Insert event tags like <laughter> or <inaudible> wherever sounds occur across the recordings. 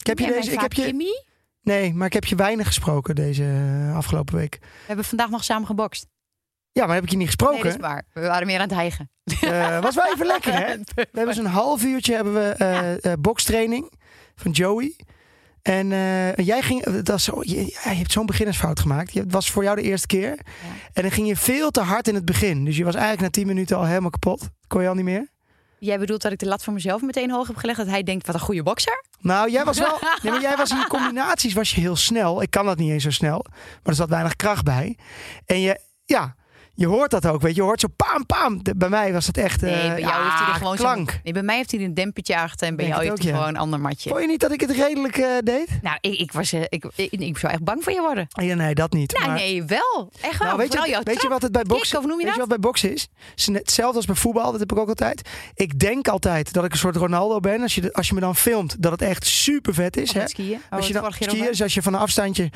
Ik heb je deze. Ik heb je, nee, maar ik heb je weinig gesproken deze eh, afgelopen week. We hebben vandaag nog samen gebokst. Ja, maar heb ik je niet Nee, dat gesproken? is waar. We waren meer aan het hijgen. Eh, was wel even lekker, hè? <laughs> We hebben zo'n half uurtje hebben we eh, bokstraining van Joey. En jij ging, dat zo, je, hebt zo'n beginnersfout gemaakt. Het was voor jou de eerste keer. En dan ging je veel te hard in het begin. Dus je was eigenlijk na 10 minuten al helemaal kapot. Kon je al niet meer? Jij bedoelt dat ik de lat voor mezelf meteen hoog heb gelegd? Dat hij denkt, wat een goede bokser? Nou, jij was wel. <laughs> Nee, maar jij was in je combinaties was je heel snel. Ik kan dat niet eens zo snel. Maar er zat weinig kracht bij. En je, ja, je hoort dat ook. Weet je, je hoort zo paam, paam. De- bij mij was het echt. Nee, eh, bij jou ja, heeft hij er gewoon klank. Nee, bij mij heeft hij een dempertje achter en bij Denk jou heeft hij ja. gewoon een ander matje. Vond je niet dat ik het redelijk eh, deed? Nou, ik, ik, was, eh, ik, ik, ik zou echt bang voor je worden. Ja, nee, dat niet. Nou, maar, nee, wel. Echt wel. Nou, weet, Vooral je, weet je wat het bij boksen, noem je weet je dat? wat bij boksen is? Hetzelfde als bij voetbal. Dat heb ik ook altijd. Ik denk altijd dat ik een soort Ronaldo ben. Als je, als je me dan filmt, dat het echt super vet is. Hè? skiën. Oh, Als je, dan, skiën, dus als je van een afstandje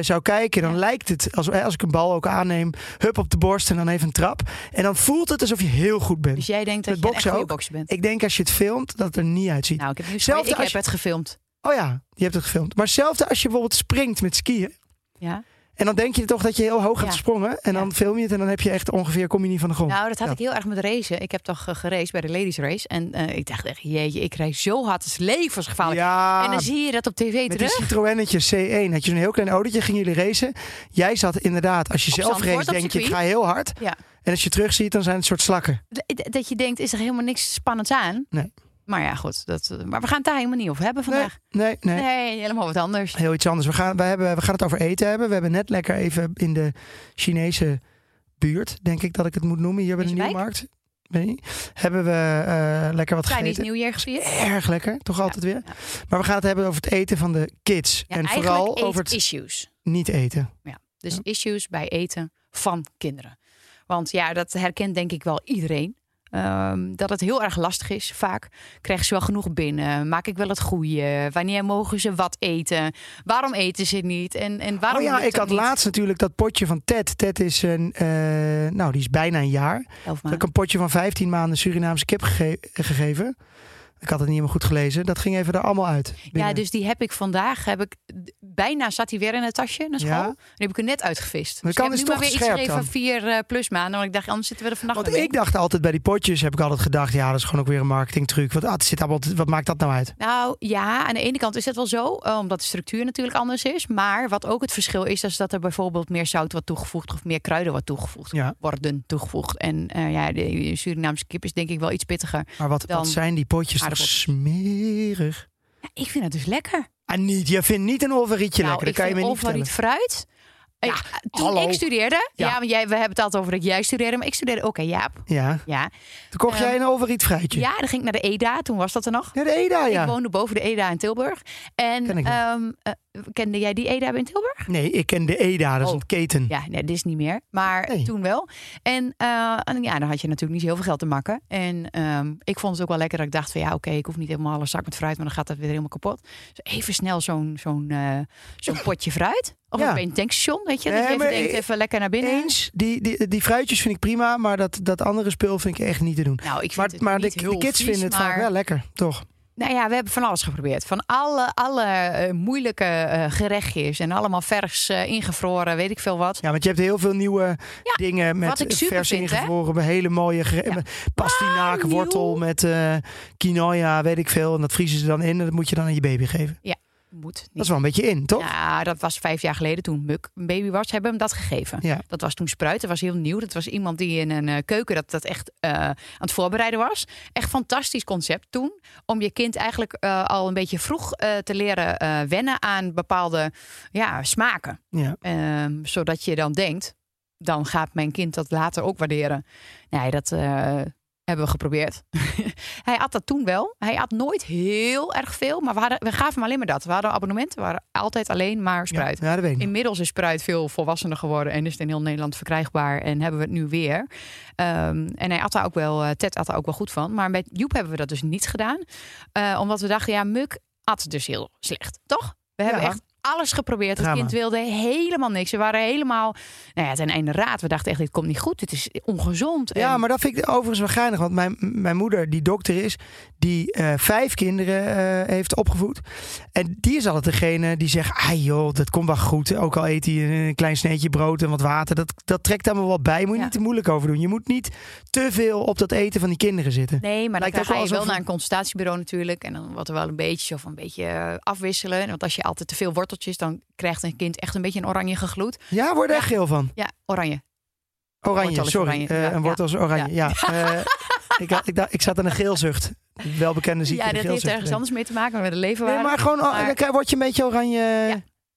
zou kijken, dan lijkt het als, als ik een bal ook aanneem, hup op de borst en dan even een trap. En dan voelt het alsof je heel goed bent. Dus jij denkt dat Met je een echt boksen goede ook. bokser bent. Ik denk als je het filmt, dat het er niet uitziet. Nou, ik heb Zelfde. Ik als heb het gefilmd. Oh ja, je hebt het gefilmd. Maar hetzelfde als je bijvoorbeeld springt met skiën. Ja. En dan denk je toch dat je heel hoog hebt gesprongen. En dan film je het en dan heb je echt ongeveer, kom je niet van de grond. Nou, dat had ik heel erg met racen. Ik heb toch uh, geraced bij de ladies race. En eh, ik dacht echt, jeetje, ik rijd zo hard. Het is levensgevaarlijk. Ja, En dan zie je dat op tv met die terug. Citroënnetje C1 had je zo'n heel klein autootje, gingen jullie racen. Jij zat inderdaad, als je Op zelf race, denk je, ik ga heel hard. Ja. En als je terug ziet, dan zijn het soort slakken. Dat je denkt, is er helemaal niks spannends aan? Nee. Maar ja, goed. Dat, eh, maar we gaan het daar helemaal niet over hebben vandaag. Nee, nee, nee. Nee, helemaal wat anders. Heel iets anders. We gaan, we, hebben, we gaan het over eten hebben. We hebben net lekker even in de Chinese buurt, denk ik dat ik het moet noemen, hier bij de? Nieuwmarkt. Niet. Hebben we eh, lekker wat Chinese gegeten. New Year gevierd. Erg lekker, toch altijd weer. ja. Maar we gaan het hebben over het eten van de kids. Ja, en vooral over het issues. niet eten. Ja. Dus issues bij eten van kinderen. Want ja, dat herkent denk ik wel iedereen. Ehm, dat het heel erg lastig is. Vaak krijgen ze wel genoeg binnen. Maak ik wel het goede? Wanneer mogen ze wat eten? Waarom eten ze niet? En, en waarom oh ja, ik had niet? laatst natuurlijk dat potje van Ted. Ted is een, eh, nou, die is bijna een jaar. Elf Heb ik een potje van 15 maanden Surinaamse kip gege- gegeven. Ik had het niet helemaal goed gelezen. Dat ging even er allemaal uit. Ja, dus die heb ik vandaag. Heb ik, bijna zat hij weer in het tasje naar school. Ja. En die heb ik er net uitgevist. Maar Dus kan ik heb nu maar weer iets dan? van vier plus maanden. Want ik dacht, anders zitten we er vannacht Want ik dacht altijd bij die potjes, heb ik altijd gedacht, ja, dat is gewoon ook weer een marketingtruc. Want ah, het zit allemaal, wat maakt dat nou uit? Nou ja, aan de ene kant is het wel zo, eh, omdat de structuur natuurlijk anders is. Maar wat ook het verschil is, is dat er bijvoorbeeld meer zout wordt toegevoegd of meer kruiden wordt toegevoegd. Ja. Worden toegevoegd. En eh, ja, de Surinaamse kip is denk ik wel iets pittiger. Maar wat, Dan wat zijn die potjes smerig? Ja, ik vind het dus lekker. Ah, niet. Je vindt niet een olverietje nou, lekker. Dat ik kan je me niet overriet vertellen. fruit. Ik- toen hallo. ik studeerde, ja, Ja. want jij, we hebben het altijd over dat jij studeerde, maar ik studeerde ook aan Jaap. Ja. Ja, Toen kocht Ehm, jij een olveriet fruitje. ja, dan ging ik naar de EDA, toen was dat er nog. Ja, de EDA, ja. Ik woonde boven de EDA in Tilburg. En Ken ik ehm, eh, kende jij die EDA in Tilburg? Nee, ik ken de EDA, dat is Oh. een keten. Ja, nee, dit is niet meer. Maar Nee. toen wel. En, eh, en ja, dan had je natuurlijk niet heel veel geld te makken. En ehm, ik vond het ook wel lekker dat ik dacht van ja, oké, ik hoef niet helemaal een zak met fruit, maar dan gaat dat weer helemaal kapot. Dus even snel zo'n zo'n eh, zo'n potje fruit. Of Ja. bij een tankstation, weet je. Nee, dat je even denkt, even lekker naar binnen. Eens, die, die, die fruitjes vind ik prima, maar dat, dat andere spul vind ik echt niet te doen. Nou, ik vind Maar, het maar de, kids vies, vinden het vaak wel lekker, toch? Nou ja, we hebben van alles geprobeerd. Van alle, alle eh, moeilijke eh, gerechtjes en allemaal vers eh, ingevroren, weet ik veel wat. Ja, want je hebt heel veel nieuwe Ja, dingen met vers vind, hè? ingevroren, bij hele mooie Ja. met pastinaak, Ah, wortel met quinoa, weet ik veel. En dat vriezen ze dan in en dat moet je dan aan je baby geven. Ja. Moet Dat niet. is wel een beetje in, toch? Ja, dat was vijf jaar geleden toen Muk een baby was, hebben we hem dat gegeven. Ja. Dat was toen Spruit. Dat was heel nieuw. Dat was iemand die in een eh, keuken dat, dat echt eh, aan het voorbereiden was. Echt fantastisch concept toen. Om je kind eigenlijk eh, al een beetje vroeg te leren wennen aan bepaalde ja, smaken. Ja. Ehm, zodat je dan denkt, dan gaat mijn kind dat later ook waarderen. Nee, dat hebben we geprobeerd. <laughs> hij at dat toen wel. Hij at nooit heel erg veel, maar we, hadden, we gaven hem alleen maar dat. We hadden abonnementen, we waren altijd alleen maar spruit. Ja. Inmiddels is Spruit veel volwassener geworden en is het in heel Nederland verkrijgbaar en hebben we het nu weer. Ehm, en hij at daar ook wel, eh, Ted at daar ook wel goed van. Maar met Joep hebben we dat dus niet gedaan. Eh, omdat we dachten, ja, Muk at dus heel slecht, toch? We hebben Ja. echt alles geprobeerd. Het kind wilde helemaal niks. We waren helemaal, nou ja, ten einde raad. We dachten echt, dit komt niet goed. Dit is ongezond. Ja, En- maar dat vind ik overigens wel geinig. Want mijn, mijn moeder, die dokter is, die eh, vijf kinderen eh, heeft opgevoed. En die is altijd degene die zegt: Ah joh, dat komt wel goed. Ook al eet hij een klein sneetje brood en wat water. Dat, dat trekt allemaal wel bij. Moet je Ja. niet te moeilijk over doen. Je moet niet te veel op dat eten van die kinderen zitten. Nee, maar dan Lijkt ook ga je wel naar een consultatiebureau natuurlijk. En dan wordt er wel een beetje of een beetje eh, afwisselen. Want als je altijd te veel worteltjes, dan krijgt een kind echt een beetje een oranje gegloed. Ja, word er echt geel van. Ja, oranje. Oranje, sorry. oranje, Eh, een wortel is oranje. Ja. <laughs> Eh, ik, had- ik, ik zat aan een geelzucht. Welbekende ziekte. ja, dat heeft ergens anders mee te maken met de leven. Nee, maar gewoon, oh, Maar- dan word je een beetje oranje. Ja,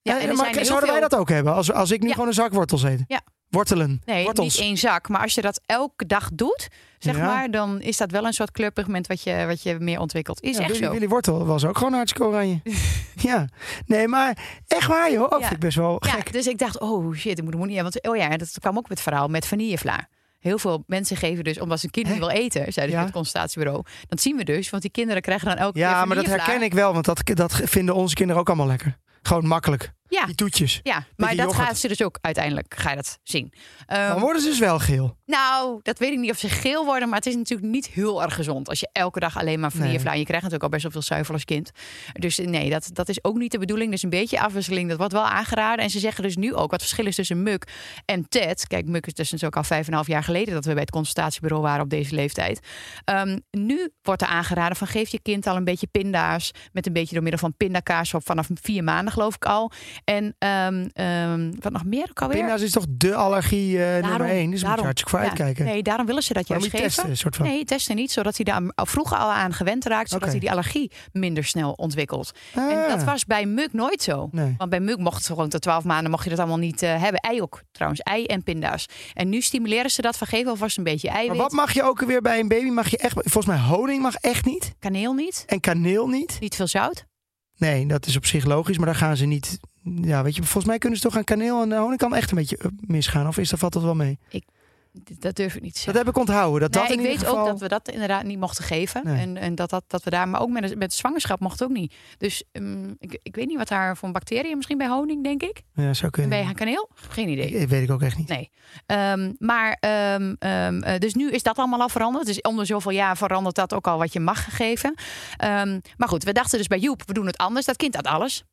Ja, en er maar zouden wij veel- dat ook hebben? Als, als ik nu Ja. gewoon een zak wortels eet? Ja. Wortelen. Nee, wortels. niet één zak. Maar als je dat elke dag doet, zeg Ja. maar, dan is dat wel een soort kleurpigment wat je, wat je meer ontwikkelt. Is Ja, echt Willy, zo. Willy Wortel was ook gewoon hartstikke oranje. <laughs> ja. Nee, maar echt waar joh. Oh, Ja. vind ik best wel Ja, gek. dus ik dacht, oh shit, ik moet, moet niet. Want oh ja, dat kwam ook met het verhaal met vanillevla. Heel veel mensen geven dus, omdat ze een kind niet wil eten, zei dus Ja. het consultatiebureau. Dat zien we dus, want die kinderen krijgen dan elke keer Ja, maar dat herken ik wel. Want dat, dat vinden onze kinderen ook allemaal lekker. Gewoon makkelijk. Ja, Die toetjes. ja maar dat yoghurt. gaat ze dus ook uiteindelijk, ga je dat zien. Ehm, Dan worden ze dus wel geel. Nou, dat weet ik niet of ze geel worden, maar het is natuurlijk niet heel erg gezond als je elke dag alleen maar vanillevla. Je krijgt natuurlijk al best wel veel zuivel als kind. Dus nee, dat, dat is ook niet de bedoeling. Dus een beetje afwisseling, dat wordt wel aangeraden. En ze zeggen dus nu ook wat het verschil is tussen Muk en Ted. Kijk, Muk is dus ook al vijf en een half jaar geleden dat we bij het consultatiebureau waren op deze leeftijd. Ehm, nu wordt er aangeraden van geef je kind al een beetje pinda's met een beetje door middel van pindakaas op vanaf vier maanden geloof ik al. En ehm, ehm, wat nog meer ook alweer? Pinda's is toch de allergie eh, nummer één. Dus daar moet je hartstikke voor ja, uitkijken. Nee, daarom willen ze dat maar juist je geven. testen, soort van. Nee, testen niet, zodat hij daar al vroeg al aan gewend raakt, zodat hij die allergie minder snel ontwikkelt. En Ah, dat was bij Muk nooit zo. Nee. Want bij Muk mocht ze gewoon tot 12 maanden mocht je dat allemaal niet eh, hebben. Ei ook trouwens, ei en pinda's. En nu stimuleren ze dat van geef alvast een beetje Maar eiwit. wat mag je ook weer bij een baby? Mag je echt, volgens mij honing mag echt niet. Kaneel niet, En kaneel niet. niet veel zout. Nee, dat is op zich logisch, maar daar gaan ze niet. Ja, weet je, volgens mij kunnen ze toch aan kaneel en honing kan echt een beetje eh, misgaan. Of is dat valt dat wel mee? Dat durf ik niet te Dat zeggen. heb ik onthouden. Dat Nee, dat in ik weet geval... ook dat we dat inderdaad niet mochten geven. Nee. En, en dat, dat, dat we daar, maar ook met, met zwangerschap mocht ook niet. Dus ehm, ik, ik weet niet wat daar voor bacteriën, misschien bij honing, denk ik. Ja, zou kunnen. Bij kaneel? Geen idee. Ik- weet ik ook echt niet. Nee. Ehm, maar, ehm, eh, dus nu is dat allemaal al veranderd. Dus om de zoveel jaar verandert dat ook al wat je mag geven. Maar goed, we dachten dus bij Joep, we doen het anders. Dat kind had alles.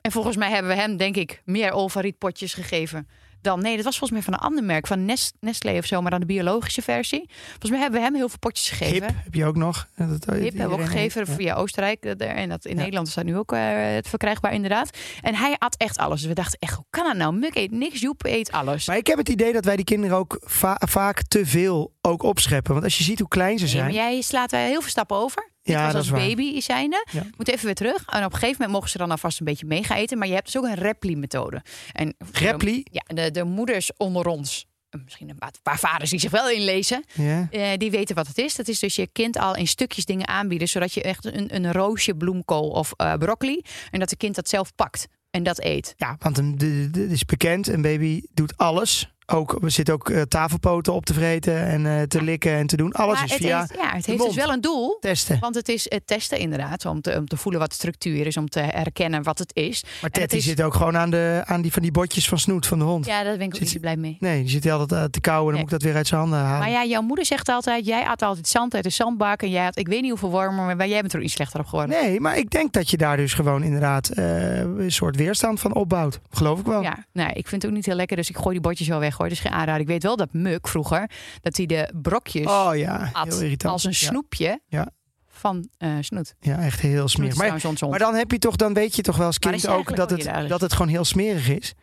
En volgens mij hebben we hem, denk ik, meer olfarietpotjes gegeven. Dan, nee, dat was volgens mij van een ander merk, van Nest, Nestlé of zo, maar dan de biologische versie. Volgens mij hebben we hem heel veel potjes gegeven. Hip heb je ook nog. Dat, Hip hebben we ook gegeven heeft, ja. via Oostenrijk. eh, En dat in Ja. Nederland is dat nu ook het verkrijgbaar, inderdaad. En hij at echt alles. Dus we dachten echt, hoe kan dat nou? Muk eet niks, Joep eet alles. Maar ik heb het idee dat wij die kinderen ook va- vaak te veel ook opscheppen. Want als je ziet hoe klein ze zijn. jij slaat er heel veel stappen over. Ja, was dat als is baby zijnde. Ja. Moet even weer terug. En op een gegeven moment mogen ze dan alvast een beetje mee gaan eten. Maar je hebt dus ook een repli-methode. En Repli? Ja, de, de moeders onder ons. Misschien een paar- vaders die zich wel inlezen. Ja. eh, die weten wat het is. Dat is dus je kind al in stukjes dingen aanbieden. Zodat je echt een, een roosje bloemkool of eh, broccoli. En dat de kind dat zelf pakt. En dat eet. Ja, want de, de- het is bekend. Een baby doet alles. Ook, er zitten ook eh, tafelpoten op te vreten en eh, te likken en te doen. Alles maar is het via heeft, ja, het de heeft dus wel een doel. testen. Want het is het testen inderdaad. Om te, om te voelen wat de structuur is. Om te herkennen wat het is. Maar het Ted die is- zit ook gewoon aan, de, aan die van die botjes van snoet van de hond. Ja, daar ben ik ook Zit niet blij mee. Nee, die zit altijd eh, te kauwen en dan Nee. moet ik dat weer uit zijn handen halen. Maar ja, jouw moeder zegt altijd: jij at altijd zand uit de zandbak. En jij had, ik weet niet hoeveel wormen, maar jij bent er ook niet slechter op geworden. Nee, maar ik denk dat je daar dus gewoon inderdaad een soort weerstand van opbouwt. Geloof ik wel. Ja, nee, ik vind het ook niet heel lekker, dus ik gooi die bordjes wel weg hoor. Dus geen aanrader. Ik weet wel dat Muk vroeger, dat hij de brokjes Oh ja, at heel irritant. als een snoepje. Ja. van eh, snoet. Ja, echt heel smerig. Maar, dan heb je toch, dan weet je toch wel als kind ook dat het, dat het gewoon heel smerig is.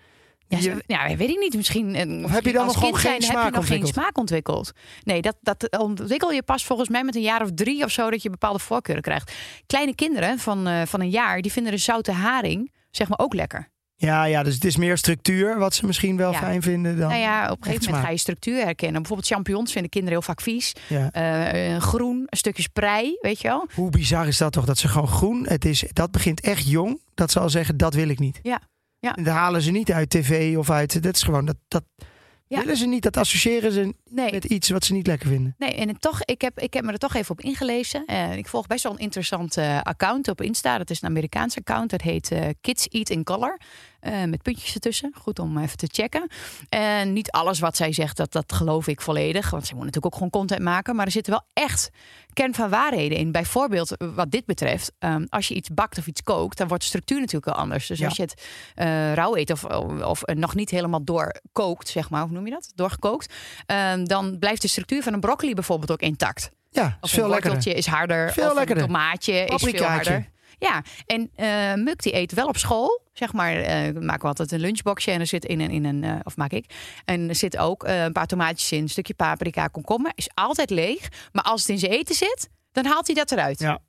Ja, Je- ja, weet ik niet. Misschien, eh, Of heb je dan nog gewoon geen zijn, smaak heb je nog geen ontwikkeld? smaak ontwikkeld? Nee, dat, dat ontwikkel je pas volgens mij met een jaar of drie of zo dat je bepaalde voorkeuren krijgt. Kleine kinderen van, eh, van een jaar, die vinden de zoute haring zeg maar ook lekker. Ja, ja, dus het is meer structuur wat ze misschien wel Ja. fijn vinden dan. nou ja, op een gegeven moment smaak. ga je structuur herkennen. Bijvoorbeeld champignons vinden kinderen heel vaak vies. Ja. Eh, groen, een stukje sprei, weet je wel. Hoe bizar is dat toch? Dat ze gewoon groen, het is, dat begint echt jong. Dat ze al zeggen, dat wil ik niet. Ja, ja. En Dat halen ze niet uit tv of uit, dat is gewoon, dat, dat Ja. willen ze niet. Dat associëren ze Nee, met iets wat ze niet lekker vinden. Nee, en toch, ik, heb, ik heb me er toch even op ingelezen. Eh, ik volg best wel een interessant eh, account op Insta. Dat is een Amerikaans account. Dat heet eh, Kids Eat in Color. Eh, met puntjes ertussen. Goed om even te checken. En niet alles wat zij zegt, dat, dat geloof ik volledig. Want ze moet natuurlijk ook gewoon content maken. Maar er zitten wel echt kern van waarheden in. Bijvoorbeeld eh, wat dit betreft. ehm, als je iets bakt of iets kookt, dan wordt de structuur natuurlijk wel anders. Dus Ja. als je het eh, rauw eet of, of nog niet helemaal doorkookt, zeg maar. Hoe noem je dat? Doorgekookt. ehm, dan blijft de structuur van een broccoli bijvoorbeeld ook intact. Ja, Of veel een lekkerder. is harder. Veel of lekkerder. een tomaatje is veel harder. Ja, en eh Muk die eet wel op school. Zeg maar, eh maken we altijd een lunchboxje en er zit in een, in een eh, of maak ik. En er zit ook een paar tomaatjes in, een stukje paprika, komkommer. Is altijd leeg. Maar als het in zijn eten zit, dan haalt hij dat eruit. Ja.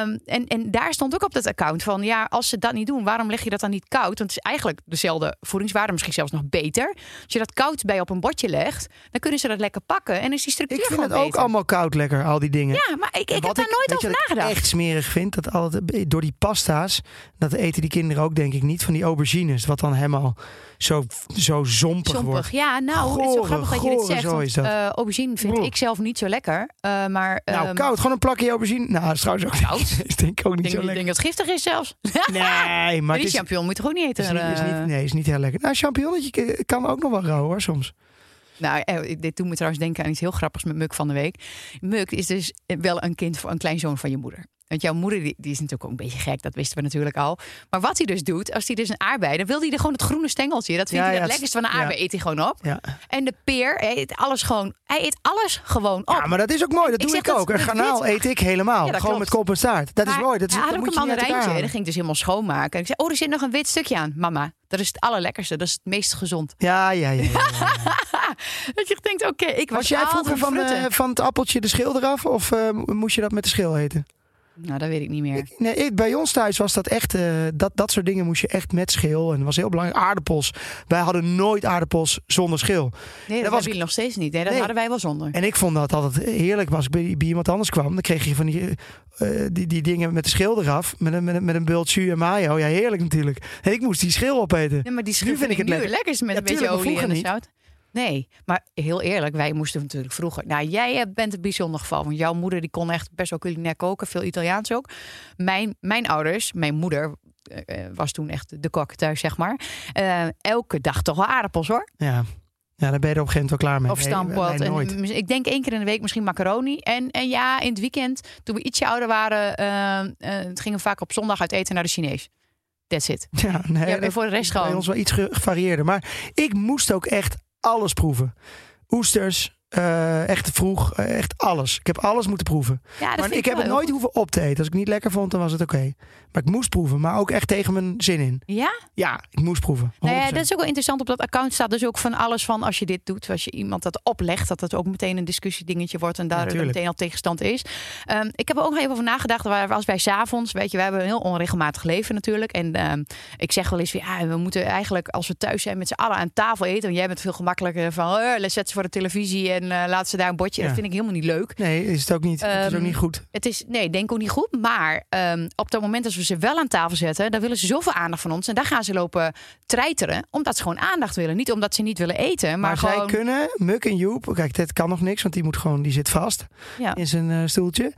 Ehm, en, en daar stond ook op dat account van, ja, als ze dat niet doen, waarom leg je dat dan niet koud? Want het is eigenlijk dezelfde voedingswaarde, misschien zelfs nog beter. Als je dat koud bij op een bordje legt, dan kunnen ze dat lekker pakken en is die structuur Ik vind het ook allemaal koud lekker, al die dingen. Ja, maar ik, ik wat heb daar nooit over wat ik nagedacht. echt smerig vind, dat altijd door die pasta's, dat eten die kinderen ook denk ik niet van die aubergines, wat dan helemaal zo, zo zompig, Zompig. wordt. Ja, nou, het is zo grappig dat je dit zegt. zo want, is dat. eh, aubergine vind ik zelf niet zo lekker. eh, maar Nou, ehm, koud, gewoon een plakje aubergine. Nou, dat is trouwens ook Koud? Is <laughs> denk ik ook Ik niet denk, zo ik lekker. denk dat het giftig is zelfs. <laughs> Nee, maar die champignon moet je toch ook niet eten? is, niet, is eh? niet, nee, is niet heel lekker. Nou, champignonnetje kan ook nog wel rauw hoor, soms. Nou, eh, dit doet me trouwens denken aan iets heel grappigs met Muk van de week. Muk is dus wel een kind een kleinzoon van je moeder. Want jouw moeder die, die is natuurlijk ook een beetje gek, dat wisten we natuurlijk al. Maar wat hij dus doet, als hij dus een aardbei, dan wil hij er gewoon het groene stengeltje. Dat vindt Ja, hij het lekkerste van een ja. aardbei, eet hij gewoon op. Ja. En de peer, hij eet alles gewoon, hij eet alles gewoon op. ja, maar dat is ook mooi. Dat Ik doe ik dat- ook. Een dat garnaal eet ik helemaal. Dat Gewoon klopt. met kop en staart. Dat is mooi. Dat, is, dat een mandarijntje. En dan ging ik dus helemaal schoonmaken. En ik zei, oh, er zit nog een wit stukje aan. Mama, dat is het allerlekkerste. Dat is het meest gezond. Ja, ja, ja. ja, ja. <laughs> Dat je denkt, oké, ik was, Was jij vroeger van, eh, van het appeltje de schil eraf? Of eh, moest je dat met de schil eten? Nou, dat weet ik niet meer. Ik- nee, ik- bij ons thuis was dat echt... eh, dat, dat soort dingen moest je echt met schil. En dat was heel belangrijk. Aardappels. Wij hadden nooit aardappels zonder schil. Nee, dat, was hebben ik- nog steeds niet. Nee, dat Nee. hadden wij wel zonder. En ik vond dat altijd heerlijk. Was ik bij, bij iemand anders kwam, dan kreeg je van die, eh, die, die dingen met de schil eraf. Met een, met een, met een bult jus en mayo. Ja, heerlijk natuurlijk. En ik moest die schil opeten. Nee, maar die schil Nu vind ik het nu lekker. lekkerst met Ja, een beetje olie en zout. Nee, maar heel eerlijk, wij moesten natuurlijk vroeger. Nou, jij bent een bijzonder geval. Want jouw moeder die kon echt best wel culinair koken, veel Italiaans ook. Mijn, mijn ouders, mijn moeder eh, eh, was toen echt de kok thuis, zeg maar. Eh, elke dag toch wel aardappels hoor. Ja. ja, daar ben je er op een gegeven moment wel klaar mee. Of stampot. En ik denk één keer in de week misschien macaroni. En, en ja, in het weekend, toen we ietsje ouder waren, het gingen we vaak op zondag uit eten naar de Chinees. That's it. Ja, nee, Ja, voor de rest bij gewoon. ons wel iets ge- gevarieerder. Maar ik moest ook echt alles proeven. Oesters, eh, echt vroeg, eh, echt alles. Ik heb alles moeten proeven. Ja, dat maar vind ik heb het nooit hoeven op te eten. Als ik niet lekker vond, dan was het oké. Maar ik moest proeven, maar ook echt tegen mijn zin in. Ja? Ja, ik moest proeven. 100%. Nou ja, dat is ook wel interessant. Op dat account staat dus ook van alles van als je dit doet, als je iemand dat oplegt, dat het ook meteen een discussiedingetje wordt en daar meteen al tegenstand is. Ehm, ik heb er ook nog even over nagedacht. Waar als wij s'avonds, weet je, we hebben een heel onregelmatig leven natuurlijk. En ehm, ik zeg wel eens, van, ja, we moeten eigenlijk als we thuis zijn met z'n allen aan tafel eten. Want jij bent veel gemakkelijker van, uh, zet ze voor de televisie en eh, laat ze daar een bordje. Ja. Dat vind ik helemaal niet leuk. Nee, is het ook niet. het is ook Ehm, niet goed. Het is, nee, denk ook niet goed. Maar ehm, op dat moment als we ze wel aan tafel zetten, dan willen ze zoveel aandacht van ons. En daar gaan ze lopen treiteren, omdat ze gewoon aandacht willen. Niet omdat ze niet willen eten, maar, Maar, gewoon... zij kunnen, Muk en Joep, kijk, dit kan nog niks, want die moet gewoon, die zit vast Ja. in zijn eh, stoeltje.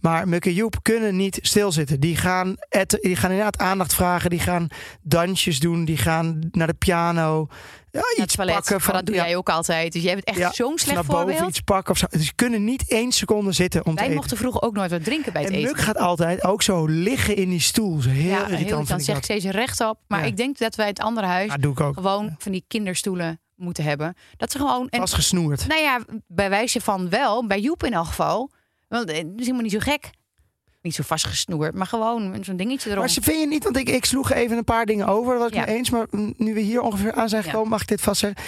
Maar Muk en Joep kunnen niet stilzitten. Die gaan, die gaan inderdaad aandacht vragen, die gaan dansjes doen, die gaan naar de piano, ja, iets toilet, pakken van, dat doe jij ook altijd. Dus jij bent echt Ja, zo'n slecht naar boven voorbeeld. iets pakken of zo. Dus ze kunnen niet één seconde zitten om te Wij eten. mochten vroeger ook nooit wat drinken bij het en eten. Muk gaat altijd ook zo liggen in die stoel. Zo heel ja, irritant dan zeg ik steeds rechtop. Maar Ja. ik denk dat wij het andere huis Ja, gewoon van die kinderstoelen moeten hebben. Dat ze gewoon... En, Vast gesnoerd. nou ja, bij wijze van wel, bij Joep in elk geval. Want het is helemaal niet zo gek. Niet zo vastgesnoerd, maar gewoon zo'n dingetje erom. Maar ze vind je niet, want ik, ik sloeg even een paar dingen over, dat was ik Ja. mee eens. Maar mm, nu we hier ongeveer aan zijn Ja. gekomen, mag ik dit vastzeggen.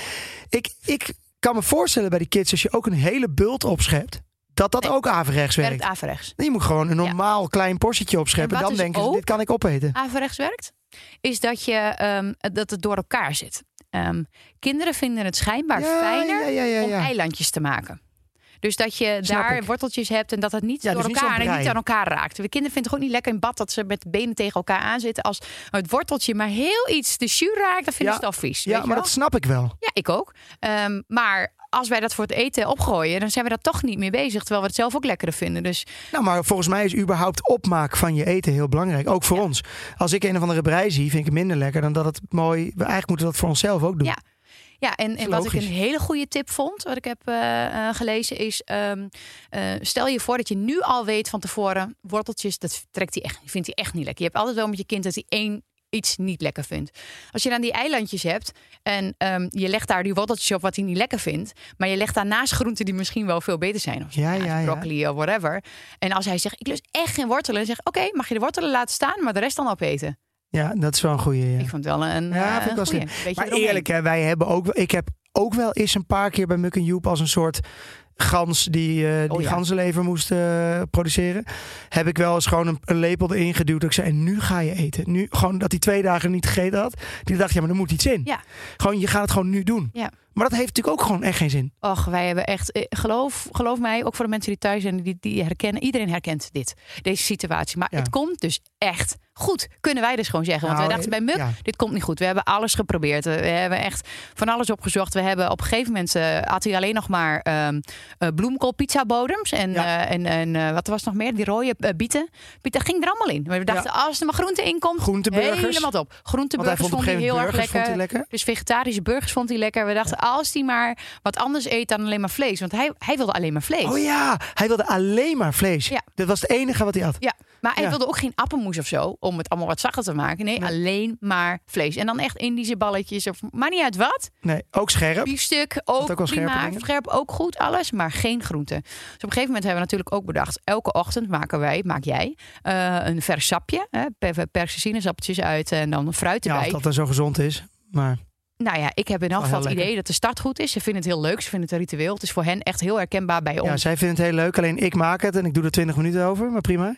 Ik, ik kan me voorstellen bij die kids, als je ook een hele bult opschept, dat dat Nee. ook averechts werkt. werkt averechts. Je moet gewoon een normaal klein portietje opscheppen. En Dan dus denken ze, dit kan ik opeten. averechts werkt, is dat, je, ehm, dat het door elkaar zit. Ehm, kinderen vinden het schijnbaar fijner om ja. eilandjes te maken. Dus dat je Snap daar ik. worteltjes hebt en dat het niet Ja, door dus elkaar en niet aan elkaar raakt. De kinderen vinden het gewoon niet lekker in bad dat ze met de benen tegen elkaar aanzitten. Als het worteltje maar heel iets de jus raakt, dan vinden Ja. ze het al vies. Ja, maar wel? dat snap ik wel. Ja, ik ook. Ehm, maar als wij dat voor het eten opgooien, dan zijn we daar toch niet mee bezig. Terwijl we het zelf ook lekkerder vinden. Dus Nou, maar volgens mij is überhaupt opmaak van je eten heel belangrijk. Ook voor ons. Als ik een of andere brei zie, vind ik het minder lekker dan dat het mooi... We eigenlijk moeten dat voor onszelf ook doen. Ja. Ja, en, en wat ik een hele goede tip vond, wat ik heb eh, eh, gelezen, is: ehm, eh, stel je voor dat je nu al weet van tevoren, worteltjes, dat trekt hij echt, vindt hij echt niet lekker. Je hebt altijd wel met je kind dat hij één iets niet lekker vindt. Als je dan die eilandjes hebt en ehm, je legt daar die worteltjes op wat hij niet lekker vindt, maar je legt daarnaast groenten die misschien wel veel beter zijn, of Ja, spinazie, ja, ja. broccoli of whatever. En als hij zegt: ik lust echt geen wortelen, dan zeg oké, mag je de wortelen laten staan, maar de rest dan opeten. Ja, dat is wel een goede. Ja. Ik vond het wel een, Ja, eh, wel goeie. Maar eerlijk, hè, wij hebben ook, ik heb ook wel eens een paar keer bij Muk en Joep als een soort gans die, eh, die Oh ja. ganzenlever moest eh, produceren. Heb ik wel eens gewoon een, een lepel erin geduwd. Dat ik zei, en nu ga je eten. Nu gewoon dat hij twee dagen niet gegeten had. Die dacht, ja, maar er moet iets in. Ja. Gewoon, je gaat het gewoon nu doen. Ja. Maar dat heeft natuurlijk ook gewoon echt geen zin. Och, wij hebben echt, eh, geloof, geloof mij, ook voor de mensen die thuis zijn, die, die herkennen, iedereen herkent dit, deze situatie. Maar Ja. het komt dus echt goed, kunnen wij dus gewoon zeggen. Want Nou, wij dachten bij Muk, ja. dit komt niet goed. We hebben alles geprobeerd. We hebben echt van alles opgezocht. We hebben op een gegeven moment, eh had hij alleen nog maar ehm eh, bloemkool pizza bodems. En, Ja. eh, en, en eh, wat was nog meer? Die rode eh, bieten. Bieten ging er allemaal in. Maar we dachten, als er maar groente in komt, Groenteburgers. helemaal hij Groenteburgers vond op hij heel erg lekker. Dus vegetarische burgers vond hij lekker. We dachten, als hij maar wat anders eet dan alleen maar vlees. Want hij, hij wilde alleen maar vlees. Oh ja, hij wilde alleen maar vlees. Ja. Dat was het enige wat hij had. Ja, maar hij Ja. wilde ook geen appelmoes of zo. Om het allemaal wat zachter te maken. Nee, Nee. alleen maar vlees. En dan echt Indische balletjes. Of maar niet uit wat. Nee, ook scherp. Biefstuk ook, ook prima. Scherp ook goed, alles. Maar geen groenten. Dus op een gegeven moment hebben we natuurlijk ook bedacht. Elke ochtend maken wij, maak jij, eh, een vers sapje. Hè, per, persen sinaasappeltjes uit en dan fruit Ja, erbij. of dat dan zo gezond is. Maar Nou ja, ik heb in elk geval het idee dat de start goed is. Ze vinden het heel leuk. Ze vinden het een ritueel. Het is voor hen echt heel herkenbaar bij ons. ja, zij vindt het heel leuk. Alleen ik maak het en ik doe er 20 minuten over. Maar prima.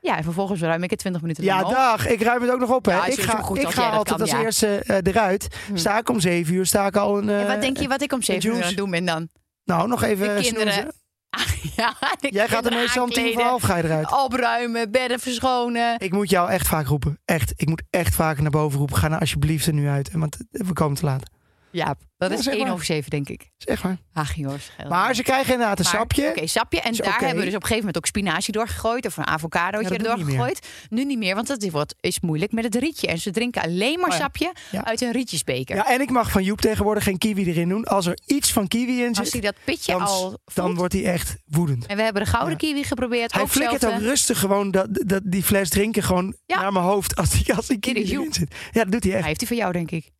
Ja, en vervolgens ruim ik het 20 minuten Ja, op. dag. Ik ruim het ook nog op. Hè. Ja, ik ga, goed ik ga altijd kan, als ja. eerste eh, eruit. Hm. Sta ik om 7 uur, sta ik al een... En eh, wat denk je wat ik om 7 uur aan het doen ben dan? Nou, nog even De kinderen. <laughs> ja, Jij gaat er kinderen meestal om tien voor half ga je eruit. Opruimen, bedden verschonen. Ik moet jou echt vaak roepen. Echt. Ik moet echt vaak naar boven roepen. Ga nou alsjeblieft er nu uit. Want we komen te laat. Ja, dat Ja, is zeg 1 maar. over 7 denk ik. Is scheelt Maar niet. ze krijgen inderdaad een Maar, sapje. Oké, sapje. En Is daar hebben we dus op een gegeven moment ook spinazie doorgegooid. Of een avocadootje Ja, niet doorgegooid. Nu niet meer, want dat wordt, is moeilijk met het rietje. En ze drinken alleen maar Oh ja. sapje uit een rietjesbeker. Ja, en ik mag van Joep tegenwoordig geen kiwi erin doen. Als er iets van kiwi in Als hij zit, dat pitje dan, al dan wordt hij echt woedend. En we hebben de gouden kiwi geprobeerd. Hij flikkert ook zelfde. rustig gewoon dat, dat, die fles drinken gewoon naar mijn hoofd als die, als die kiwi is erin zit. Ja, dat doet hij Hij echt. heeft die voor jou, denk ik.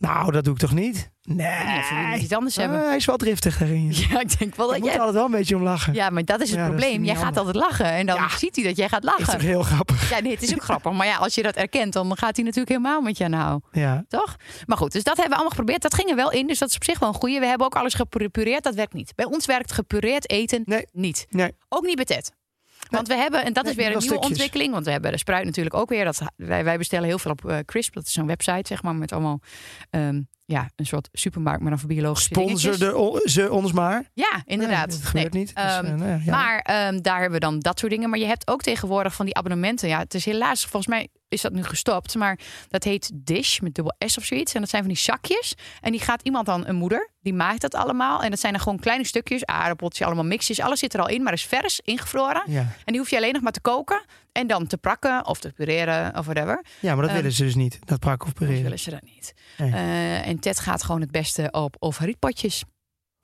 Nou, dat doe ik toch niet? Nee. Ja, ze willen iets anders hebben. Ah, hij is wel driftig daarin. <laughs> Ja, ik denk wel dat moet jij... altijd wel een beetje om lachen. Ja, maar dat is het Ja, dat is probleem. jij gaat altijd lachen. En dan Ja. ziet hij dat jij gaat Is toch lachen. heel grappig. Ja, nee, het is ook <laughs> grappig. Maar ja, als je dat erkent, dan gaat hij natuurlijk helemaal met je hou. Ja. Toch? Maar goed, dus dat hebben we allemaal geprobeerd. Dat ging er wel in, dus dat is op zich wel een goeie. We hebben ook alles gepureerd. Dat werkt niet. Bij ons werkt gepureerd eten Nee. niet. Nee. Ook niet bij Ted. Want we hebben, en dat is weer een nieuwe stukjes. ontwikkeling. Want we hebben de spruit natuurlijk ook weer. Dat, wij, wij bestellen heel veel op eh, Crisp. Dat is zo'n website, zeg maar, met allemaal ehm, ja, een soort supermarkt, maar dan voor biologische. Sponsorde ze ons maar. Ja, inderdaad. Nee, dat gebeurt Nee. niet. Dus, Ehm, eh, nou. Maar ehm, daar hebben we dan dat soort dingen. Maar je hebt ook tegenwoordig van die abonnementen. Ja, het is helaas, volgens mij is dat nu gestopt. Maar dat heet Dish met dubbel S of zoiets. En dat zijn van die zakjes. En die gaat iemand dan, een moeder, die maakt dat allemaal. En dat zijn dan gewoon kleine stukjes, aardappeltjes, allemaal mixjes. Alles zit er al in, maar is vers, ingevroren. ja. En die hoef je alleen nog maar te koken. En dan te prakken of te pureren of whatever. ja, maar dat Ehm, willen ze dus niet. Dat prakken of Anders pareren. willen ze dat niet. Nee. Eh, en Ted gaat gewoon het beste op overrietpotjes.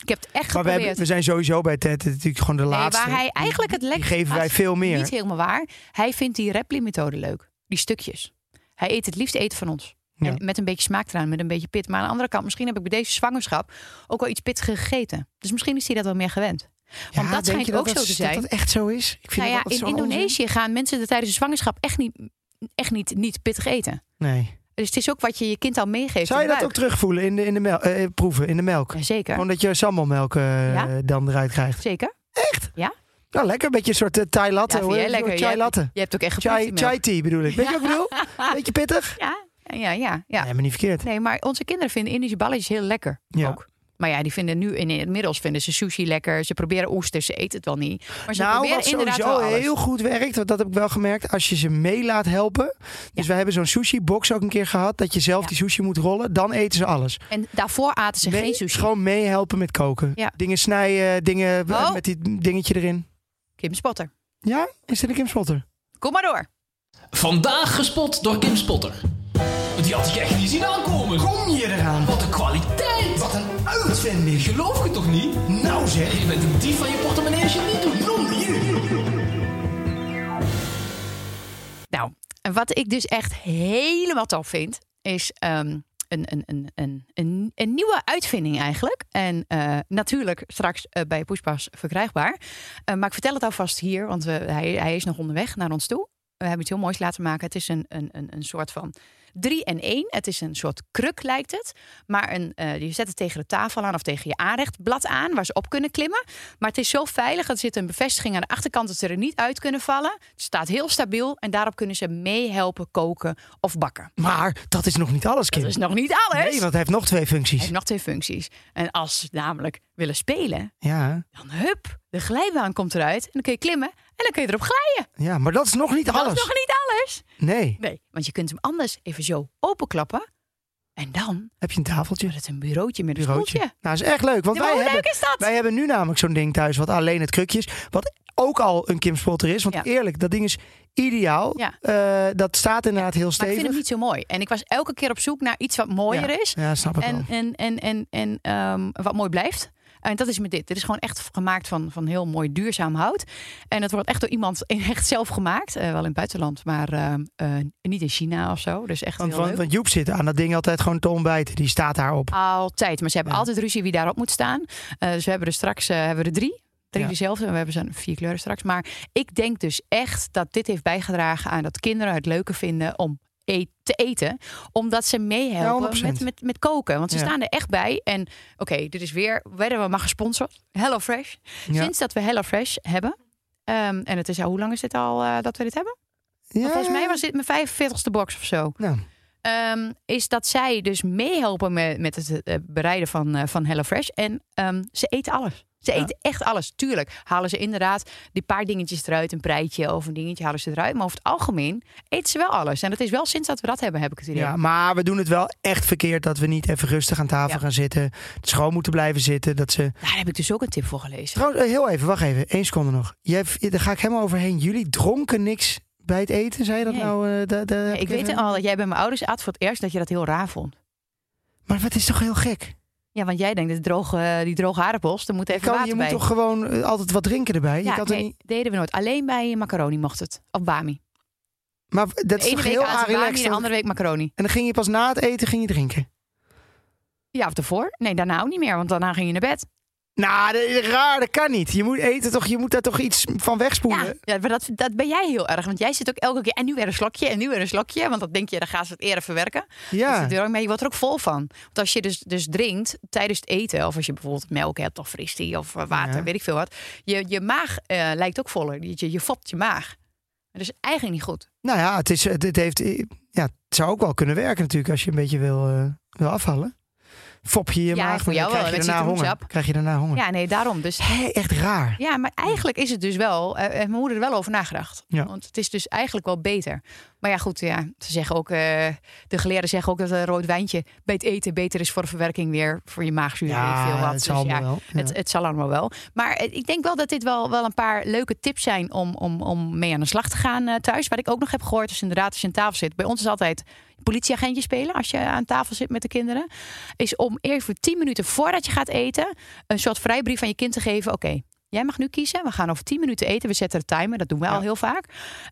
Ik heb het echt Maar we, geprobeerd. we zijn sowieso bij Ted natuurlijk gewoon de Nee, laatste. waar hij eigenlijk het Die lekkerste geven wij veel meer. Niet helemaal waar. Hij vindt die Repli-methode leuk. Die stukjes. Hij eet het liefst eten van ons. Ja. Met een beetje smaak eraan, met een beetje pit. Maar aan de andere kant, misschien heb ik bij deze zwangerschap ook wel iets pittiger gegeten. Dus misschien is hij dat wel meer gewend. Want dat denk schijnt dat ook dat, zo te zijn. Dat dat echt zo is? Ik vind Nou ja, dat in zo onzin. Indonesië gaan mensen er tijdens de zwangerschap echt niet, echt niet, niet pittig eten. Nee. Dus het is ook wat je je kind al meegeeft. Zou je dat ook terugvoelen in de, in de melk, eh, proeven, in de melk? Ja, zeker. Gewoon dat je sammelmelk eh, Ja. dan eruit krijgt. Zeker. Nou, lekker. Een beetje een soort eh, Thai latte. Ja, hoor. jij lekker. Chai Je hebt- latte. Je hebt ook echt Chai, chai tea bedoel ik. Weet je wat ik bedoel? <laughs> Beetje pittig? Ja, ja, ja. ja. Nee, maar niet verkeerd. Nee, maar onze kinderen vinden Indische balletjes heel lekker. Ja. Ook. Maar ja, die vinden nu in- inmiddels vinden ze sushi lekker. Ze proberen oesters, ze eten het wel niet. Maar ze Nou, proberen wat inderdaad sowieso wel alles. heel goed werkt, want dat heb ik wel gemerkt, als je ze mee laat helpen. Dus we hebben zo'n sushi-box ook een keer gehad, dat je zelf Ja. die sushi moet rollen. Dan eten ze alles. En daarvoor aten ze Mee- geen sushi. Gewoon meehelpen met koken. Ja. Dingen snijden, dingen Oh. met die dingetje erin. Kim Spotter. Ja? Is dit een Kim Spotter? Kom maar door. Vandaag gespot door Kim Spotter. Die had ik echt niet zien aankomen. Kom je eraan? Wat een kwaliteit. Uitvinding. Geloof je toch niet? Nou zeg. Je bent een dief van je portemonnee als je het niet doet. Nou, en wat ik dus echt helemaal tof vind, is ehm, een, een, een, een, een, nieuwe uitvinding eigenlijk. En eh, natuurlijk straks eh, bij Poespas verkrijgbaar. Eh, maar ik vertel het alvast hier, want hij, hij is nog onderweg naar ons toe. We hebben iets heel moois laten maken. Het is een, een, een soort van drie en één. Het is een soort kruk lijkt het. Maar een, eh, je zet het tegen de tafel aan of tegen je aanrechtblad aan, waar ze op kunnen klimmen. Maar het is zo veilig. Er zit een bevestiging aan de achterkant dat ze er niet uit kunnen vallen. Het staat heel stabiel en daarop kunnen ze meehelpen koken of bakken. Maar dat is nog niet alles, Kim. Dat is nog niet alles. Nee, want het heeft nog twee Hij functies. heeft nog twee functies. En als ze namelijk willen spelen, Ja, dan hup, de glijbaan komt eruit. En dan kun je klimmen en dan kun je erop glijden. ja, maar dat is nog niet Dat alles. is nog niet alles. Nee. Nee, want je kunt hem anders even zo openklappen. En dan Heb je een tafeltje? wordt het een bureautje met een Bureautje. stoeltje. Nou, dat is echt leuk. Want Ja, wij hebben, leuk is dat? wij hebben nu namelijk zo'n ding thuis wat alleen het krukje is. Wat ook al een Kim Spotter is. Want Ja. eerlijk, dat ding is ideaal. Ja. Eh, dat staat inderdaad heel Maar ik stevig. vind hem niet zo mooi. En ik was elke keer op zoek naar iets wat mooier is. Ja, snap ik En, wel. en, en, en, en ehm, wat mooi blijft. En dat is met dit. Dit is gewoon echt gemaakt van, van heel mooi duurzaam hout. En het wordt echt door iemand <laughs> echt zelf gemaakt. Eh, wel in het buitenland, maar eh, niet in China of zo. Dus echt Want, heel want, leuk. want Joep zit aan dat ding altijd gewoon te ontbijten. Die staat daarop. Altijd. Maar ze hebben Ja. altijd ruzie wie daarop moet staan. Eh, dus we hebben er straks eh, hebben we er drie. Drie Ja. dezelfde. We hebben ze vier kleuren straks. Maar ik denk dus echt dat dit heeft bijgedragen aan dat kinderen het leuker vinden om te eten. Omdat ze meehelpen 100%. met, met, met koken. Want ze Ja. staan er echt bij. En oké, dit is weer, werden we maar gesponsord. HelloFresh. Ja. Sinds dat we HelloFresh hebben. ehm, en het is al, hoe lang is dit al eh, dat we dit hebben? Ja. Volgens mij was dit mijn 45ste box of zo. Nou, Ehm, is dat zij dus meehelpen met, met het eh, bereiden van, eh, van HelloFresh. En ehm, ze eten alles. Ze Ja. eten echt alles. Tuurlijk halen ze inderdaad die paar dingetjes eruit. Een preitje of een dingetje halen ze eruit. Maar over het algemeen eten ze wel alles. En dat is wel sinds dat we dat hebben, heb ik het idee. ja, maar we doen het wel echt verkeerd dat we niet even rustig aan tafel Ja. gaan zitten. Gewoon moeten blijven zitten. Dat ze... Daar heb ik dus ook een tip voor gelezen. Trouwens, eh, heel even, wacht even. Eén seconde nog. Jij, daar ga ik helemaal overheen. Jullie dronken niks bij het eten? Zei je dat Nee. nou? eh, da- da- heb ik weet even- al dat jij bij mijn ouders at voor het eerst dat je dat heel raar vond. Maar het is toch heel gek? Ja, want jij denkt, droge, die droge aardappels, daar moet Je, even kan, water je bij. moet toch gewoon eh, altijd wat drinken erbij? Je ja, kan toch nee, niet... deden we nooit. Alleen bij macaroni mocht het. Of bami. Maar dat is toch heel relaxed? de andere week macaroni. En dan ging je pas na het eten ging je drinken? Ja, of ervoor? Nee, daarna ook niet meer, want daarna ging je naar bed. Nou, dat raar, dat kan niet. Je moet eten toch, je moet daar toch iets van wegspoelen? Ja, ja maar dat, dat ben jij heel erg. Want jij zit ook elke keer. En nu weer een slokje. En nu weer een slokje. Want dan denk je, dan gaan ze het eerder verwerken. Ja. Dat zit er ook mee. Je wordt er ook vol van. Want als je dus, dus drinkt tijdens het eten. Of als je bijvoorbeeld melk hebt of fristie of water. Ja. Weet ik veel wat. Je, je maag eh, lijkt ook voller. Je, je, fopt je maag. Dat is eigenlijk niet goed. Nou ja, het, is, het, heeft, ja, het zou ook wel kunnen werken natuurlijk als je een beetje wil, eh, wil afvallen. Fop je je Ja, maag, voor dan jou krijg wel, je daarna honger. Krijg je daarna honger. Ja, nee, daarom. Dus Hé, echt raar. Ja, maar eigenlijk is het dus wel. eh, heeft mijn moeder er wel over nagedacht. Ja. Want het is dus eigenlijk wel beter. Maar ja, goed, ja, ze zeggen ook. eh, de geleerden zeggen ook dat een rood wijntje bij het eten beter is voor de verwerking weer. Voor je maagzuur. veel wat. het Dus zal ja, allemaal wel. Ja. Het, het zal allemaal wel. Maar eh, ik denk wel dat dit wel, wel een paar leuke tips zijn om, om, om mee aan de slag te gaan eh, thuis. Wat ik ook nog heb gehoord is inderdaad als je aan tafel zit. Bij ons is altijd politieagentje spelen als je aan tafel zit met de kinderen. Is om even tien minuten voordat je gaat eten een soort vrijbrief aan je kind te geven. Oké, jij mag nu kiezen. We gaan over tien minuten eten. We zetten de timer. Dat doen we Ja. al heel vaak.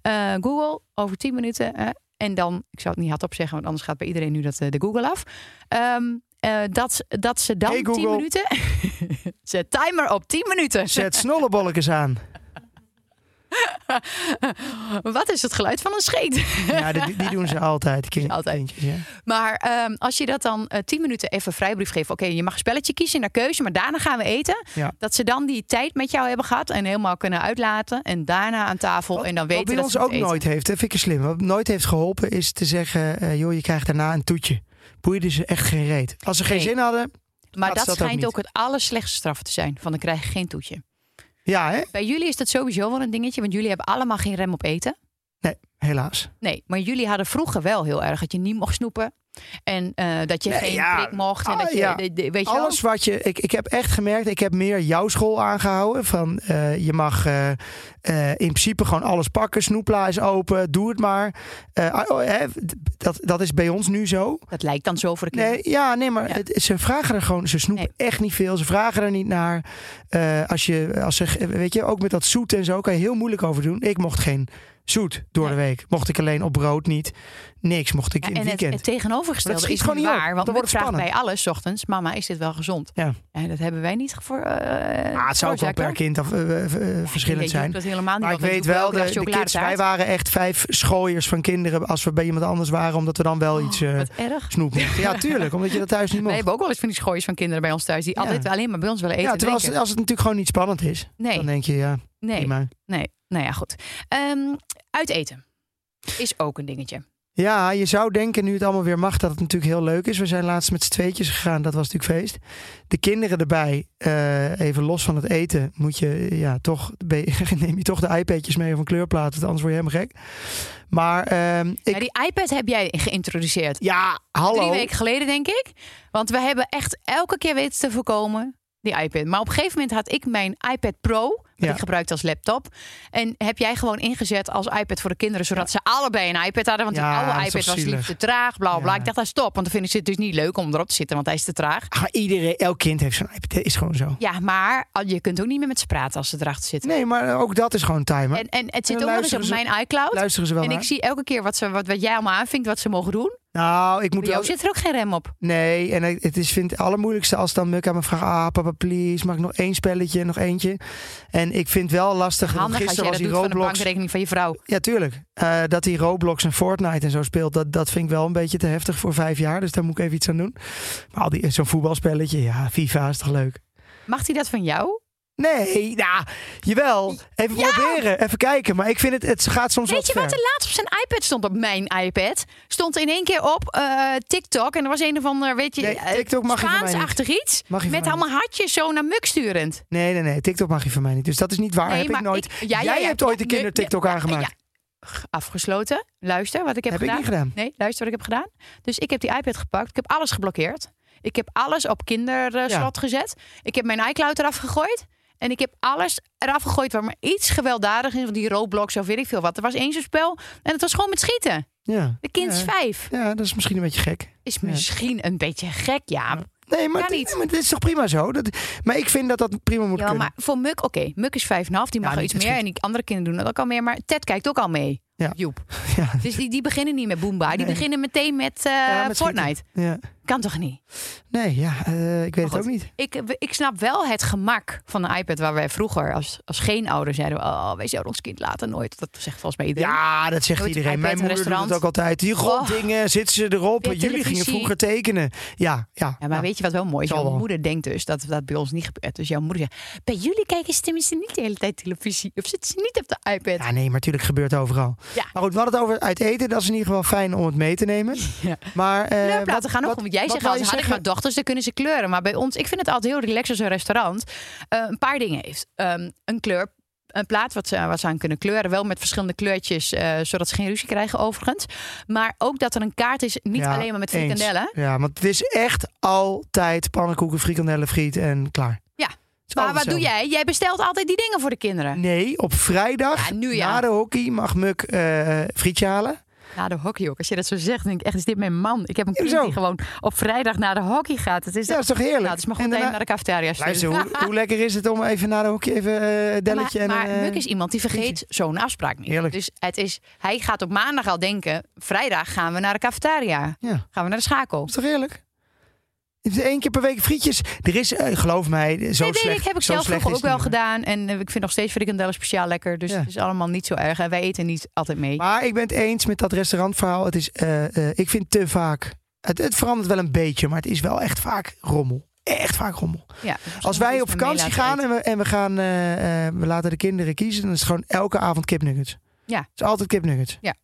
Eh, Google over tien minuten. eh, en dan, ik zou het niet hardop zeggen, want anders gaat bij iedereen nu dat, eh, de Google af. Ehm, eh, dat, dat ze dan Hey, 10 Google. minuten. <laughs> Zet timer op 10 minuten. Zet snollebolletjes aan. <laughs> Wat is het geluid van een scheet? Ja, die, die doen ze altijd. <laughs> Kind, Altijd. kindjes, ja. Maar ehm, als je dat dan eh 10 minuten even vrijbrief geeft. Oké, je mag een spelletje kiezen naar keuze, maar daarna gaan we eten. Ja. Dat ze dan die tijd met jou hebben gehad en helemaal kunnen uitlaten. En daarna aan tafel en dan weten Wat bij dat ons ze ook eten. nooit heeft, dat vind ik slim. Wat nooit heeft geholpen is te zeggen, eh, joh, je krijgt daarna een toetje. Boeide ze echt geen reet. Als ze geen Nee. zin hadden, Maar dat ze dat ook schijnt niet. ook, het allerslechtste straf te zijn. Van dan krijg je geen toetje. Ja hè? Bij jullie is dat sowieso wel een dingetje, want jullie hebben allemaal geen rem op eten. Nee, helaas. Nee, maar jullie hadden vroeger wel heel erg dat je niet mocht snoepen. En eh, dat je Nee, geen ja. prik mocht. En Ah, dat je, ja. de- de- weet je wel? Alles wat je. Ik, ik heb echt gemerkt, ik heb meer jouw school aangehouden. Van eh, je mag eh, in principe gewoon alles pakken. Snoepla is open, doe het maar. Oh, hè, dat, dat is bij ons nu zo. Dat lijkt dan zo voor de kinderen. Nee, ja, nee, maar Ja. Het, ze vragen er gewoon, ze snoepen echt niet veel. Ze vragen er niet naar. Als je, als ze, weet je, ook met dat zoet en zo kan je heel moeilijk over doen. Ik mocht geen zoet door de week. Mocht ik alleen op brood niet. Niks mocht ik Ja, in en het weekend. het tegenovergestelde dat is niet gewoon niet op. waar. Want Dan we wordt vragen bij alles 's ochtends, mama, is dit wel gezond? Ja. En dat hebben wij niet voor. eh Ah, het zou ook wel per kind af, eh, eh, verschillend zijn. Dat helemaal niet. Maar ik want we weet wel, de, kids, wij waren echt vijf schooiers van kinderen als we bij iemand anders waren, omdat we dan wel iets Oh, erg. snoep mochten. Ja, <laughs> tuurlijk, omdat je dat thuis niet Wij mocht. hebben ook wel eens van die schooiers van kinderen bij ons thuis. Die altijd alleen maar bij ons willen eten. Ja, en terwijl als, het natuurlijk gewoon niet spannend is, dan denk je, ja, nee, prima. nee. Nou ja, goed. Ehm uiteten is ook een dingetje. Ja, je zou denken nu het allemaal weer mag dat het natuurlijk heel leuk is. We zijn laatst met z'n tweetjes gegaan, dat was natuurlijk feest. De kinderen erbij, eh, even los van het eten, moet je ja toch <laughs> neem je toch de iPadjes mee of een kleurplaat, want anders word je helemaal gek. Maar ehm, ik, Maar die iPad heb jij geïntroduceerd. ja, hallo. Drie weken geleden, denk ik. Want we hebben echt elke keer weten te voorkomen die iPad. Maar op een gegeven moment had ik mijn iPad Pro, Ja. ik gebruikte als laptop. En heb jij gewoon ingezet als iPad voor de kinderen, zodat ze allebei een iPad hadden. Want Ja, die oude iPad was lief te traag, bla bla. Ik dacht, dat stop, want dan vinden ze het dus niet leuk om erop te zitten, want hij is te traag. Ach, iedereen, elk kind heeft zo'n iPad, dat is gewoon zo. Ja, maar je kunt ook niet meer met ze praten als ze erachter zitten. Nee, maar ook dat is gewoon timer. En, en het zit ook nog eens op mijn iCloud. Luisteren ze wel En naar? ik zie elke keer wat, ze, wat, wat jij allemaal aanvinkt, wat ze mogen doen. Nou, ik moet wel... zit er ook geen rem op. Nee, en het is, vind het allermoeilijkste als dan Muk aan me vraagt... Ah, papa, please, mag ik nog één spelletje, nog eentje? En ik vind wel lastig... Handig als Gisteren jij was dat die doet van de Roblox... bankrekening van je vrouw. Ja, tuurlijk. Eh, dat die Roblox en Fortnite en zo speelt, dat, dat vind ik wel een beetje te heftig voor vijf jaar. Dus daar moet ik even iets aan doen. Maar al die zo'n voetbalspelletje, ja, FIFA is toch leuk? Mag hij dat van jou? Nee, nou, jawel. Even proberen, even kijken. Maar ik vind het, het gaat soms Weet je wat er laatst op zijn iPad stond, op mijn iPad? Stond in één keer op eh, TikTok. En er was een of ander, weet je, Nee, eh, TikTok mag je van mij niet. Spaansachtig iets. Mag je Met allemaal hartjes zo naar Muk sturend. Nee, nee, nee. TikTok mag je van mij niet. Dus dat is niet waar. Nee, heb ik nooit. ik- ja, Jij ja. hebt ooit een kinder TikTok aangemaakt. Afgesloten. Luister wat ik heb, Heb ik gedaan. niet gedaan. Nee, luister wat ik heb gedaan. Dus ik heb die iPad gepakt. Ik heb alles geblokkeerd. Ik heb alles op kinderslot gezet. Ik heb mijn iCloud eraf gegooid. En ik heb alles eraf gegooid waar maar iets gewelddadig is. Die Roblox of weet ik veel wat. Er was één zo'n spel. En het was gewoon met schieten. Ja. De kind is Ja. vijf. Ja, dat is misschien een beetje gek. Is misschien een beetje gek, ja. Nee, maar, dit- dit is toch prima zo? Dat, maar ik vind dat dat prima moet Ja, kunnen. maar voor Muk, oké. Muk is vijf en een half. Die mag Ja, iets meer. En die andere kinderen doen dat ook al meer. Maar Ted kijkt ook al mee. Ja. Joep. <laughs> Ja. Dus die, die beginnen niet met Boomba. Die Nee. beginnen meteen met, eh, Ja, met Fortnite. Ja. Kan toch niet? Nee, ja, eh, ik weet het ook niet. Ik, ik snap wel het gemak van de iPad waar wij vroeger als, als geen ouder zeiden... Oh, wij zouden ons kind laten nooit. Dat zegt volgens mij iedereen. Ja, dat zegt Nooit iedereen. Mijn moeder doet het ook altijd. Die rotdingen, zitten ze erop. Jullie gingen vroeger tekenen. Ja, ja. Ja, maar weet je wat wel mooi is? Jouw wel. moeder denkt dus dat dat bij ons niet gebeurt. Dus jouw moeder zegt, bij jullie kijken ze tenminste niet de hele tijd televisie. Of zitten ze niet op de iPad. Ja, nee, maar natuurlijk gebeurt het overal. Ja. Maar goed, we hadden het over uit eten. Dat is in ieder geval fijn om het mee te nemen. <laughs> Ja. Maar, Kleurplaten wat- gaan ook wat- jij zegt je had ik maar dochters, dan kunnen ze kleuren. Maar bij ons, ik vind het altijd heel relaxed als een restaurant eh, een paar dingen heeft. Ehm, een kleur, een plaat wat ze, wat ze aan kunnen kleuren. Wel met verschillende kleurtjes, eh, zodat ze geen ruzie krijgen overigens. Maar ook dat er een kaart is, niet Ja, alleen maar met eens. frikandellen. Ja, want het is echt altijd pannenkoeken, frikandellen, friet en klaar. Maar wat doe jij? Jij bestelt altijd die dingen voor de kinderen. Nee, op vrijdag Ja, nu ja. na de hockey mag Muk eh frietje halen. Na de hockey ook. Als je dat zo zegt, denk ik echt, is dit mijn man? Ik heb een kind zo. die gewoon op vrijdag naar de hockey gaat. Het is, Ja, dat is toch heerlijk? nou, het is maar goed dat naar de cafetaria. Luister, hoe, <laughs> hoe lekker is het om even na de hockey even eh delletje maar, en maar eh, Muk is iemand die vergeet zo'n afspraak niet. Heerlijk. Dus het is, hij gaat op maandag al denken... vrijdag gaan we naar de cafetaria. Ja, Gaan we naar de schakel. is toch heerlijk? Eén keer per week frietjes. Er is, eh, geloof mij, zo nee, slecht. ik, heb ik zelf vroeger ook wel gedaan. En eh, ik vind nog steeds frikandellen speciaal lekker. Dus Ja. het is allemaal niet zo erg. En wij eten niet altijd mee. Maar ik ben het eens met dat restaurantverhaal. Het is, eh, ik vind te vaak. Het, het verandert wel een beetje, maar het is wel echt vaak rommel. Echt vaak rommel. Ja, Als wij op vakantie gaan en we, en we gaan, we laten de kinderen kiezen, dan is het gewoon elke avond kipnuggets. Ja. Het is altijd kipnuggets. Ja,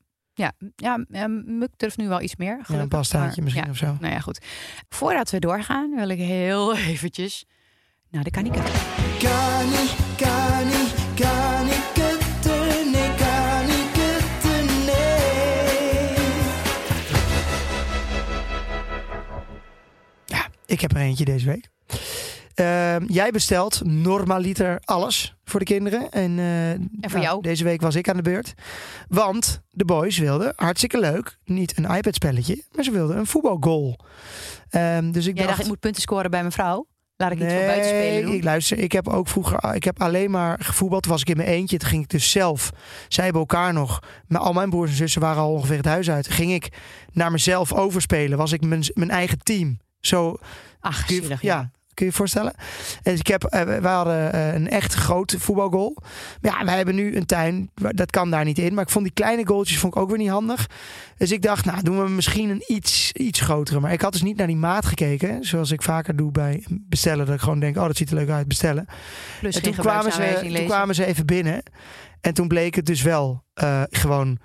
ja eh, Muk durft nu wel iets meer. Ja, een gelukkig, pastaatje maar- misschien ja. of zo. Nou ja, goed. Voordat we doorgaan, wil ik heel <laughs> eventjes naar de kanika. Kani, kani, kani. Ja, ik heb er eentje deze week. Ehm, jij bestelt normaliter alles voor de kinderen. En, eh, voor jou? Deze week was ik aan de beurt. Want de boys wilden, hartstikke leuk, niet een iPad-spelletje, maar ze wilden een voetbalgoal. Ehm, dus ik Jij dacht, dacht, ik moet punten scoren bij mijn vrouw. Laat ik iets van buiten spelen doen. ik luister. Ik heb ook vroeger, ik heb alleen maar gevoetbald. Toen was ik in mijn eentje. Toen ging ik dus zelf. Zij hebben elkaar nog. Maar al mijn broers en zussen waren al ongeveer het huis uit. Ging ik naar mezelf overspelen. Was ik mijn, mijn eigen team. Zo Ach, ja, kun je je voorstellen? En dus ik heb, eh, wij hadden eh, een echt groot voetbalgoal. Maar ja, wij hebben nu een tuin. Dat kan daar niet in. Maar ik vond die kleine goaltjes vond ik ook weer niet handig. Dus ik dacht, nou doen we misschien een iets, iets grotere. Maar ik had dus niet naar die maat gekeken. Zoals ik vaker doe bij bestellen. Dat ik gewoon denk, oh dat ziet er leuk uit, bestellen. Plus en toen kwamen, ze, toen lezen. kwamen ze even binnen. En toen bleek het dus wel eh, gewoon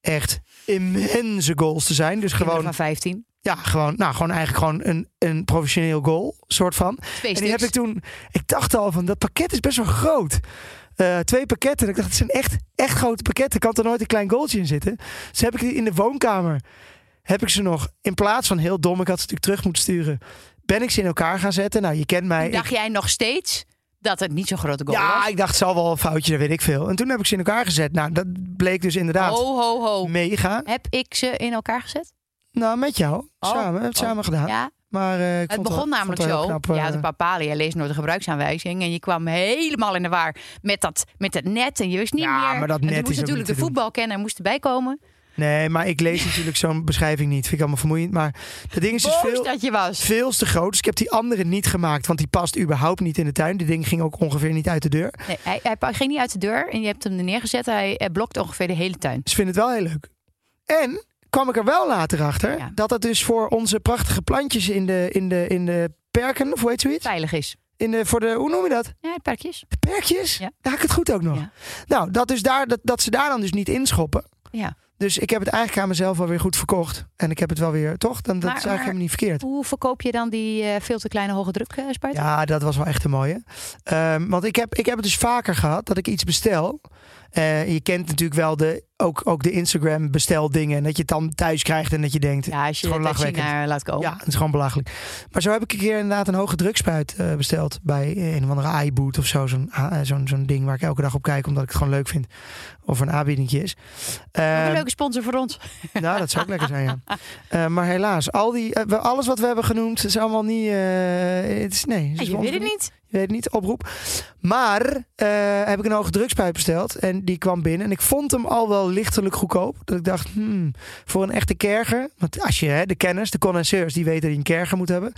echt immense goals te zijn. Dus Kinderen gewoon, van 15. Ja, gewoon, nou, gewoon eigenlijk gewoon een, een professioneel goal, soort van. Twee En die heb ik toen. Ik dacht al van dat pakket is best wel groot. Eh, twee pakketten. En ik dacht, het zijn echt, echt grote pakketten. Kan er nooit een klein goaltje in zitten. Dus heb ik in de woonkamer. Heb ik ze nog in plaats van heel dom, ik had ze natuurlijk terug moeten sturen. Ben ik ze in elkaar gaan zetten. Nou, je kent mij. Dacht ik- jij nog steeds dat het niet zo'n grote goal ja, was? ik dacht, het zal wel een foutje, dat weet ik veel. En toen heb ik ze in elkaar gezet. Nou, dat bleek dus inderdaad Ho, ho, ho. mega. Heb ik ze in elkaar gezet? Nou, met jou. Oh. Samen. We hebben het Oh. samen gedaan. Ja, Maar eh, het begon namelijk zo. knap, ja, eh, de papali, je leest nooit de gebruiksaanwijzing. En je kwam helemaal in de war met, dat, met het net. En je wist niet Ja, meer. maar dat en net toen moest natuurlijk de te doen. voetbalkenner moest erbij komen. Nee, maar ik lees <laughs> natuurlijk zo'n beschrijving niet. Vind ik allemaal vermoeiend. Maar het ding is dus veel, dat je was. veel te groot. Dus ik heb die andere niet gemaakt. Want die past überhaupt niet in de tuin. Die ding ging ook ongeveer niet uit de deur. Nee, hij, hij ging niet uit de deur en je hebt hem er neergezet. Hij, hij blokt ongeveer de hele tuin. Dus ik vind het wel heel leuk. En kwam ik er wel later achter. Ja. Dat het dus voor onze prachtige plantjes in de, in de, in de perken. Of hoe heet zoiets? Veilig is. In de, voor de, hoe noem je dat? Ja, de perkjes. De perkjes? Ja. Daar ik het goed ook nog. Ja. Nou, dat, dus daar, dat, dat ze daar dan dus niet inschoppen. Ja. Dus ik heb het eigenlijk aan mezelf wel weer goed verkocht. En ik heb het wel weer, toch? Dan, dat Maar- is eigenlijk helemaal niet verkeerd. Hoe verkoop je dan die eh, veel te kleine hoge druk spuit? Ja, dat was wel echt een mooie. Ehm, want ik heb, ik heb het dus vaker gehad dat ik iets bestel. Eh, je kent natuurlijk wel de, ook, ook de Instagram bestelsdingen. En dat je het dan thuis krijgt en dat je denkt... Ja, als je gewoon het. China laat komen. Ja, het is gewoon belachelijk. Maar zo heb ik een keer inderdaad een hoge drukspuit eh, besteld. Bij een of andere AI-boot of zo. Zo'n eh, zo'n zo'n ding waar ik elke dag op kijk. Omdat ik het gewoon leuk vind. Of een aanbiedingje is. Een Ehm, leuke sponsor voor ons. nou, dat zou ook lekker zijn, ja. <laughs> Maar helaas, al die, we- alles wat we hebben genoemd is allemaal niet... het is, nee, het is je weet het niet. Weet het niet, oproep. Maar eh, heb ik een hoge drukspuit besteld. En die kwam binnen. En ik vond hem al wel lichtelijk goedkoop. Dat ik dacht, hmm, voor een echte kerger. Want als je hè, de kenners, de connoisseurs, die weten dat je een kerger moet hebben.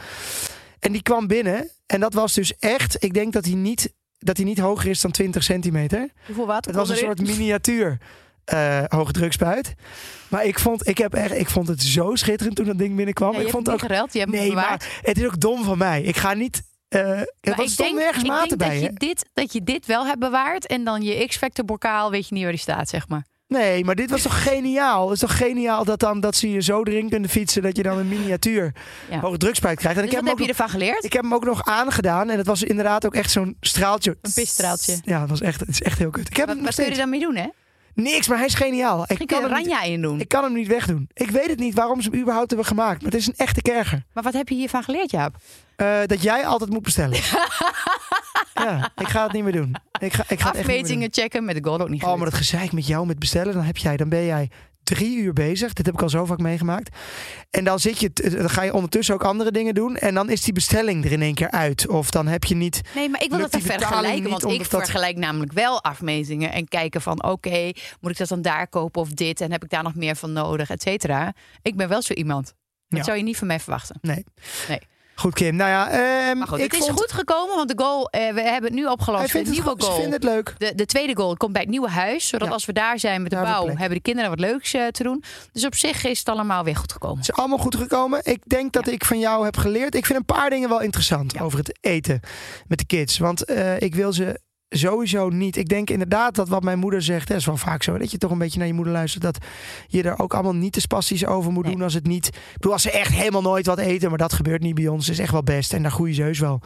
En die kwam binnen. En dat was dus echt, ik denk dat hij niet, dat hij niet hoger is dan 20 centimeter. Hoeveel water Het was een soort miniatuur eh hoge drukspuit. Maar ik vond, ik, heb echt, ik vond het zo schitterend toen dat ding binnenkwam. Ja, ik vond het ook gereld, je hebt hem Nee, maar het is ook dom van mij. Ik ga niet. Want er stond nergens ik maten denk bij. dat, je dit, dat je dit wel hebt bewaard en dan je X-Factor bokaal weet je niet waar die staat, zeg maar. Nee, maar dit was toch geniaal? Het is toch geniaal dat, dan, dat ze je zo erin kunnen fietsen dat je dan een miniatuur Ja. hoge drukspuit krijgt. En Dus ik, wat heb heb hem je ervan geleerd? ik heb hem ook nog aangedaan en het was inderdaad ook echt zo'n straaltje. Een pisstraaltje. Ja, het was echt, het is echt heel kut. Ik heb Wat, wat kun je er dan mee doen, hè? Niks, maar hij is geniaal. Ik kan, er ranja in doen. ik kan hem niet wegdoen. Ik weet het niet waarom ze hem überhaupt hebben gemaakt, maar het is een echte kerger. Maar wat heb je hiervan geleerd, Jaap? Eh, dat jij altijd moet bestellen. <laughs> ja, ik ga het niet meer doen. Ik ga, ik ga. Afmetingen checken met de goal ook niet Oh, maar dat gezeik met jou met bestellen, dan heb jij, dan ben jij drie uur bezig. Dit heb ik al zo vaak meegemaakt. En dan zit je, dan ga je ondertussen ook andere dingen doen. En dan is die bestelling er in één keer uit. Of dan heb je niet. Nee, maar ik wil dat dan vergelijken. Want ik dat- vergelijk namelijk wel afmetingen. En kijken van, oké, moet ik dat dan daar kopen of dit? En heb ik daar nog meer van nodig, et cetera. Ik ben wel zo iemand. Dat Ja. zou je niet van mij verwachten. Nee. Nee. Goed, Kim. Nou ja, ehm, goed, ik het is goed gekomen, want de goal, eh, we hebben het nu opgelost. Het nieuwe goed, goal. vinden het leuk. De, de tweede goal komt bij het nieuwe huis. Zodat Ja. als we daar zijn met de Daar bouw, hebben de kinderen wat leuks eh, te doen. Dus op zich is het allemaal weer goed gekomen. Het is allemaal goed gekomen. Ik denk dat ik van jou heb geleerd. Ik vind een paar dingen wel interessant Ja. over het eten met de kids. Want eh, ik wil ze sowieso niet. Ik denk inderdaad dat wat mijn moeder zegt, dat is wel vaak zo. Dat je toch een beetje naar je moeder luistert. Dat je er ook allemaal niet te spastisch over moet Nee. doen als het niet. Ik bedoel, als ze echt helemaal nooit wat eten, maar dat gebeurt niet bij ons. is echt wel best. En daar groeien ze heus wel.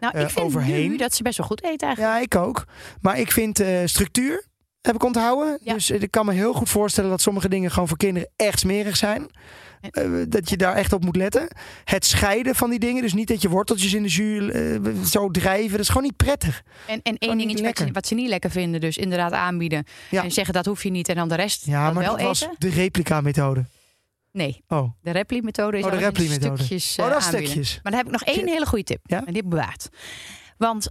Nou, eh, ik vind overheen. nu dat ze best wel goed eten eigenlijk. Ja, ik ook. Maar ik vind eh, structuur heb ik onthouden. Ja. Dus eh, ik kan me heel goed voorstellen dat sommige dingen gewoon voor kinderen echt smerig zijn. Eh, dat je daar echt op moet letten. Het scheiden van die dingen. Dus niet dat je worteltjes in de jus eh, zo drijven. Dat is gewoon niet prettig. En, en één dingetje wat ze, wat ze niet lekker vinden, dus inderdaad aanbieden. Ja. En zeggen dat hoef je niet en dan de rest Ja, maar wel dat was de replica-methode. Nee, Oh, de repli-methode is Oh, de repli-methode. stukjes oh eh, dat is aanbieden. stukjes. Maar dan heb ik nog één hele goede tip. Ja? En die bewaard. Want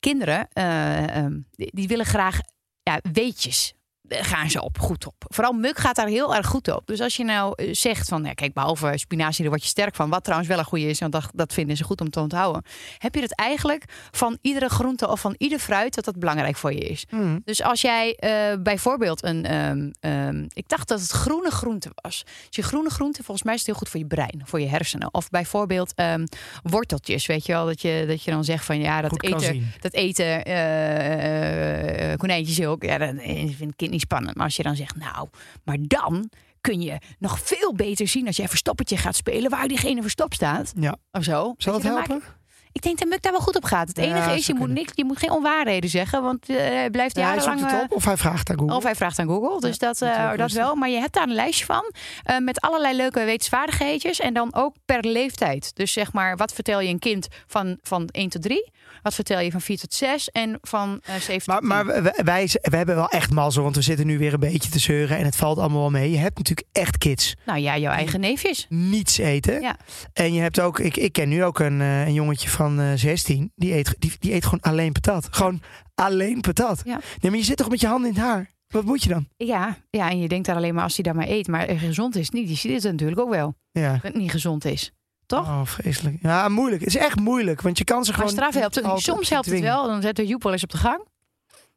kinderen, eh, ehm, die, die willen graag ja, weetjes. Gaan ze op, goed op. Vooral Muk gaat daar heel erg goed op. Dus als je nou eh, zegt van, ja, kijk, behalve spinazie, daar word je sterk van. Wat trouwens wel een goede is, want dat, dat vinden ze goed om te onthouden. Heb je het eigenlijk van iedere groente of van ieder fruit dat dat belangrijk voor je is. Mm. Dus als jij eh, bijvoorbeeld een, ehm, ehm, ik dacht dat het groene groente was. Dus je groene groente, volgens mij is het heel goed voor je brein, voor je hersenen. Of bijvoorbeeld ehm, worteltjes, weet je wel, dat je, dat je dan zegt van ja, dat Goed eten, dat eten eh, konijntjes ook. Ja, dat vind ik niet spannend. Maar als je dan zegt, nou, maar dan kun je nog veel beter zien als jij verstoppertje gaat spelen waar diegene verstopt staat. Ja. Of zo. Zal dat helpen? maak ik denk dat Muk daar wel goed op gaat. Het enige is, je moet, niks, je moet geen onwaarheden zeggen, want eh, hij blijft Ja, hij jarenlang... het eh, op of hij vraagt aan Google. of hij vraagt aan Google. Dus dat, eh, dat rustig. wel. Maar je hebt daar een lijstje van. eh, met allerlei leuke wetenswaardigheidjes. En dan ook per leeftijd. Dus zeg maar, wat vertel je een kind van, van 1 tot 3? Wat vertel je van 4 tot 6? En van eh 7 Maar, tot 10? maar wij, hebben wel echt mazzel, want we zitten nu weer een beetje te zeuren en het valt allemaal wel mee. Je hebt natuurlijk echt kids. Nou ja, jouw eigen neefjes. Niets eten. Ja. En je hebt ook, ik, ik ken nu ook een, eh, een jongetje van eh 16, die eet, die, die eet gewoon alleen patat. Gewoon alleen patat. Ja. Nee, maar je zit toch met je hand in het haar? Wat moet je dan? Ja, ja, en je denkt daar alleen maar als hij daar maar eet. Maar gezond is het niet. Je ziet het natuurlijk ook wel. Ja. Dat het niet gezond is. Toch? Oh, vreselijk. Ja, moeilijk. Het is echt moeilijk, want je kan ze maar gewoon. straf helpt het. Soms helpt het wel. Dan zet de Joep wel eens op de gang.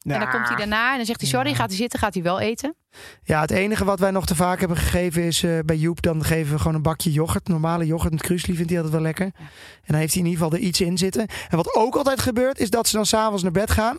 En dan komt hij daarna en dan zegt hij sorry. Ja. Gaat hij zitten, gaat hij wel eten. Ja, het enige wat wij nog te vaak hebben gegeven is eh, bij Joep, dan geven we gewoon een bakje yoghurt. Normale yoghurt met kruisli vindt hij altijd wel lekker. En dan heeft hij in ieder geval er iets in zitten. En wat ook altijd gebeurt, is dat ze dan s'avonds naar bed gaan.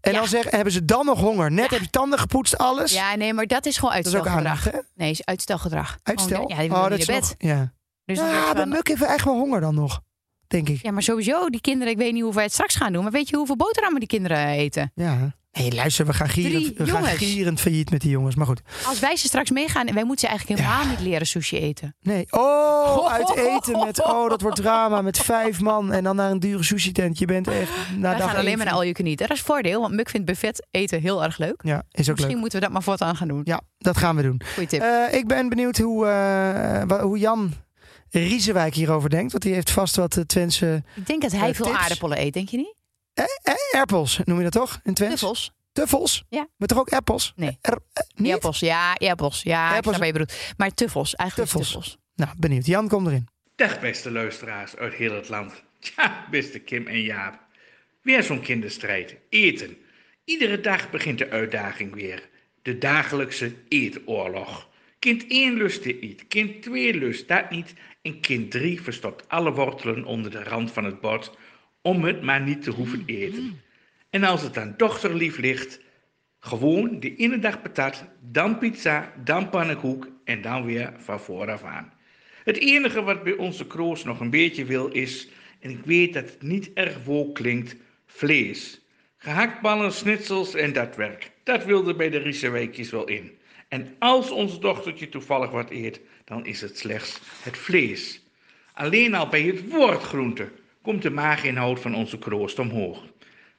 En dan zeggen, hebben ze dan nog honger? Net heb je tanden gepoetst, alles. Ja, nee, maar dat is gewoon dat is ook uitstelgedrag. aandacht, hè? Nee, is uitstelgedrag. Uitstel? Gewoon, ja, oh, dat is bed. nog- ja. Dus ja, bij van- Muk heeft we echt wel honger dan nog. Denk ik. ja, maar sowieso, die kinderen, ik weet niet hoe wij het straks gaan doen. Maar weet je hoeveel boterhammen die kinderen eten? Ja. hey, luister, we gaan, gierend, we gaan gierend failliet met die jongens. Maar goed. Als wij ze straks meegaan, en wij moeten ze eigenlijk helemaal niet leren sushi eten. Nee. Oh, uit <laughs> eten met... Oh, dat wordt drama met vijf man. En dan naar een dure sushi tent. Je bent echt... Na dag gaan alleen maar naar all you can eat. Dat is voordeel, want Muk vindt buffet eten heel erg leuk. Ja, is ook Misschien leuk. moeten we dat maar voortaan gaan doen. Ja, dat gaan we doen. Goeie tip. Eh, ik ben benieuwd hoe, eh, hoe Jan Riesenwijk hierover denkt. Want die heeft vast wat uh, Twentse... ik denk dat hij eh, veel tips? aardappelen eet, denk je niet? Eh, erpels, noem je dat toch? In Twents? Tuffels? Tuffels? Ja. Maar toch ook appels? Nee. Er, eh, niet? Appels, ja, appels. Ja, ik Appels. wat je bedoelt. Maar tuffels, eigenlijk tuffels. Nou, benieuwd. Jan, kom erin. Dag beste luisteraars uit heel het land. Tja, beste Kim en Jaap. Weer zo'n kinderstrijd. Eten. Iedere dag begint de uitdaging weer. De dagelijkse eetoorlog. Kind 1 lust dit niet, kind 2 lust dat niet en kind 3 verstopt alle wortelen onder de rand van het bord om het maar niet te hoeven eten. En als het aan dochterlief ligt, gewoon de ene dag patat, dan pizza, dan pannenkoek en dan weer van vooraf aan. Het enige wat bij onze kroos nog een beetje wil is, en ik weet dat het niet erg vol klinkt, vlees. Gehaktballen, snitsels en dat werk. Dat wilde bij de Riesewijkjes wel in. En als ons dochtertje toevallig wat eet, dan is het slechts het vlees. Alleen al bij het woord groente komt de maaginhoud van onze kroost omhoog.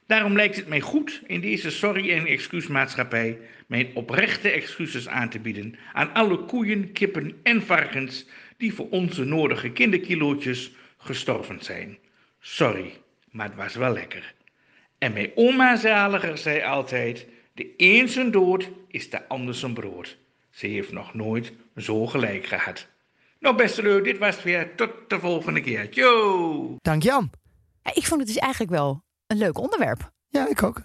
Daarom lijkt het mij goed in deze sorry- en excuusmaatschappij mijn oprechte excuses aan te bieden aan alle koeien, kippen en varkens die voor onze nodige kinderkilootjes gestorven zijn. Sorry, maar het was wel lekker. En mijn oma zaliger zei altijd, de een zijn dood is de ander zijn brood. Ze heeft nog nooit zo gelijk gehad. Nou, beste Leu, dit was het weer. Tot de volgende keer. Yo! Dank Jan. Ja, ik vond het dus eigenlijk wel een leuk onderwerp. Ja, ik ook.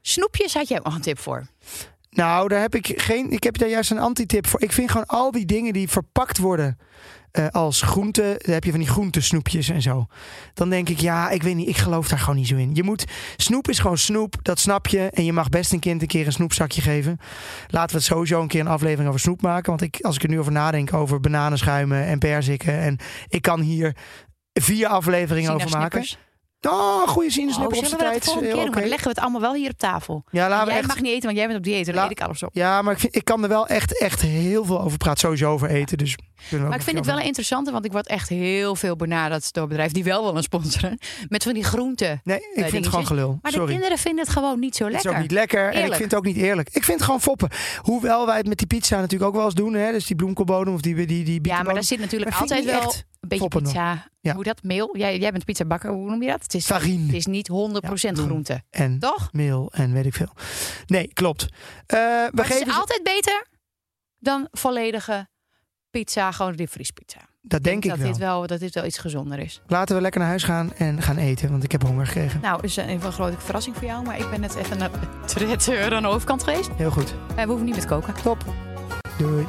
Snoepjes had jij nog een tip voor. Nou, daar heb ik geen. Ik heb daar juist een antitip voor. Ik vind gewoon al die dingen die verpakt worden eh, als groente. Dan heb je van die groentesnoepjes en zo. Dan denk ik, ja, ik weet niet. Ik geloof daar gewoon niet zo in. Je moet. Snoep is gewoon snoep. Dat snap je. En je mag best een kind een keer een snoepzakje geven. Laten we het sowieso een keer een aflevering over snoep maken. Want ik, als ik er nu over nadenk over bananenschuimen en perziken. En ik kan hier vier afleveringen over maken. Oh, goede Oh, sinaassnipper op zijn tijd. de Eh, doen? oké. Dan leggen we het allemaal wel hier op tafel. Ja, laten we jij echt. mag niet eten, want jij bent op dieet. Dan La- eet ik alles op. Ja, maar ik, vind, ik kan er wel echt, echt heel veel over praten. Sowieso over eten. Dus Maar ik vind het wel interessant, want ik word echt heel veel benaderd door bedrijven die wel willen sponsoren. Met van die groenten. Nee, ik vind het gewoon gelul. Maar Sorry. de kinderen vinden het gewoon niet zo Het lekker. is ook niet lekker en ik vind het ook niet eerlijk. Ik vind het gewoon foppen. Hoewel wij het met die pizza natuurlijk ook wel eens doen. Hè? Dus die bloemkoolbodem of die, die, die ja, maar daar zit natuurlijk Maar altijd wel echt een beetje pizza. Ja. Hoe dat? Meel? Jij, jij bent pizzabakker, hoe noem je dat? Het is, Farine. het is niet 100% Ja, bloem. groente. En Toch? meel en weet ik veel. Nee, klopt. Eh, we Maar het geven is ze- altijd beter dan volledige pizza, gewoon diepvriespizza. Dat denk ik dat wel. Dit wel. Dat dit wel iets gezonder is. Laten we lekker naar huis gaan en gaan eten. Want ik heb honger gekregen. Nou, is een een grote verrassing voor jou, maar ik ben net even naar de <laughs> aan de overkant geweest. Heel goed. Eh, we hoeven niet met koken. Top. Doei.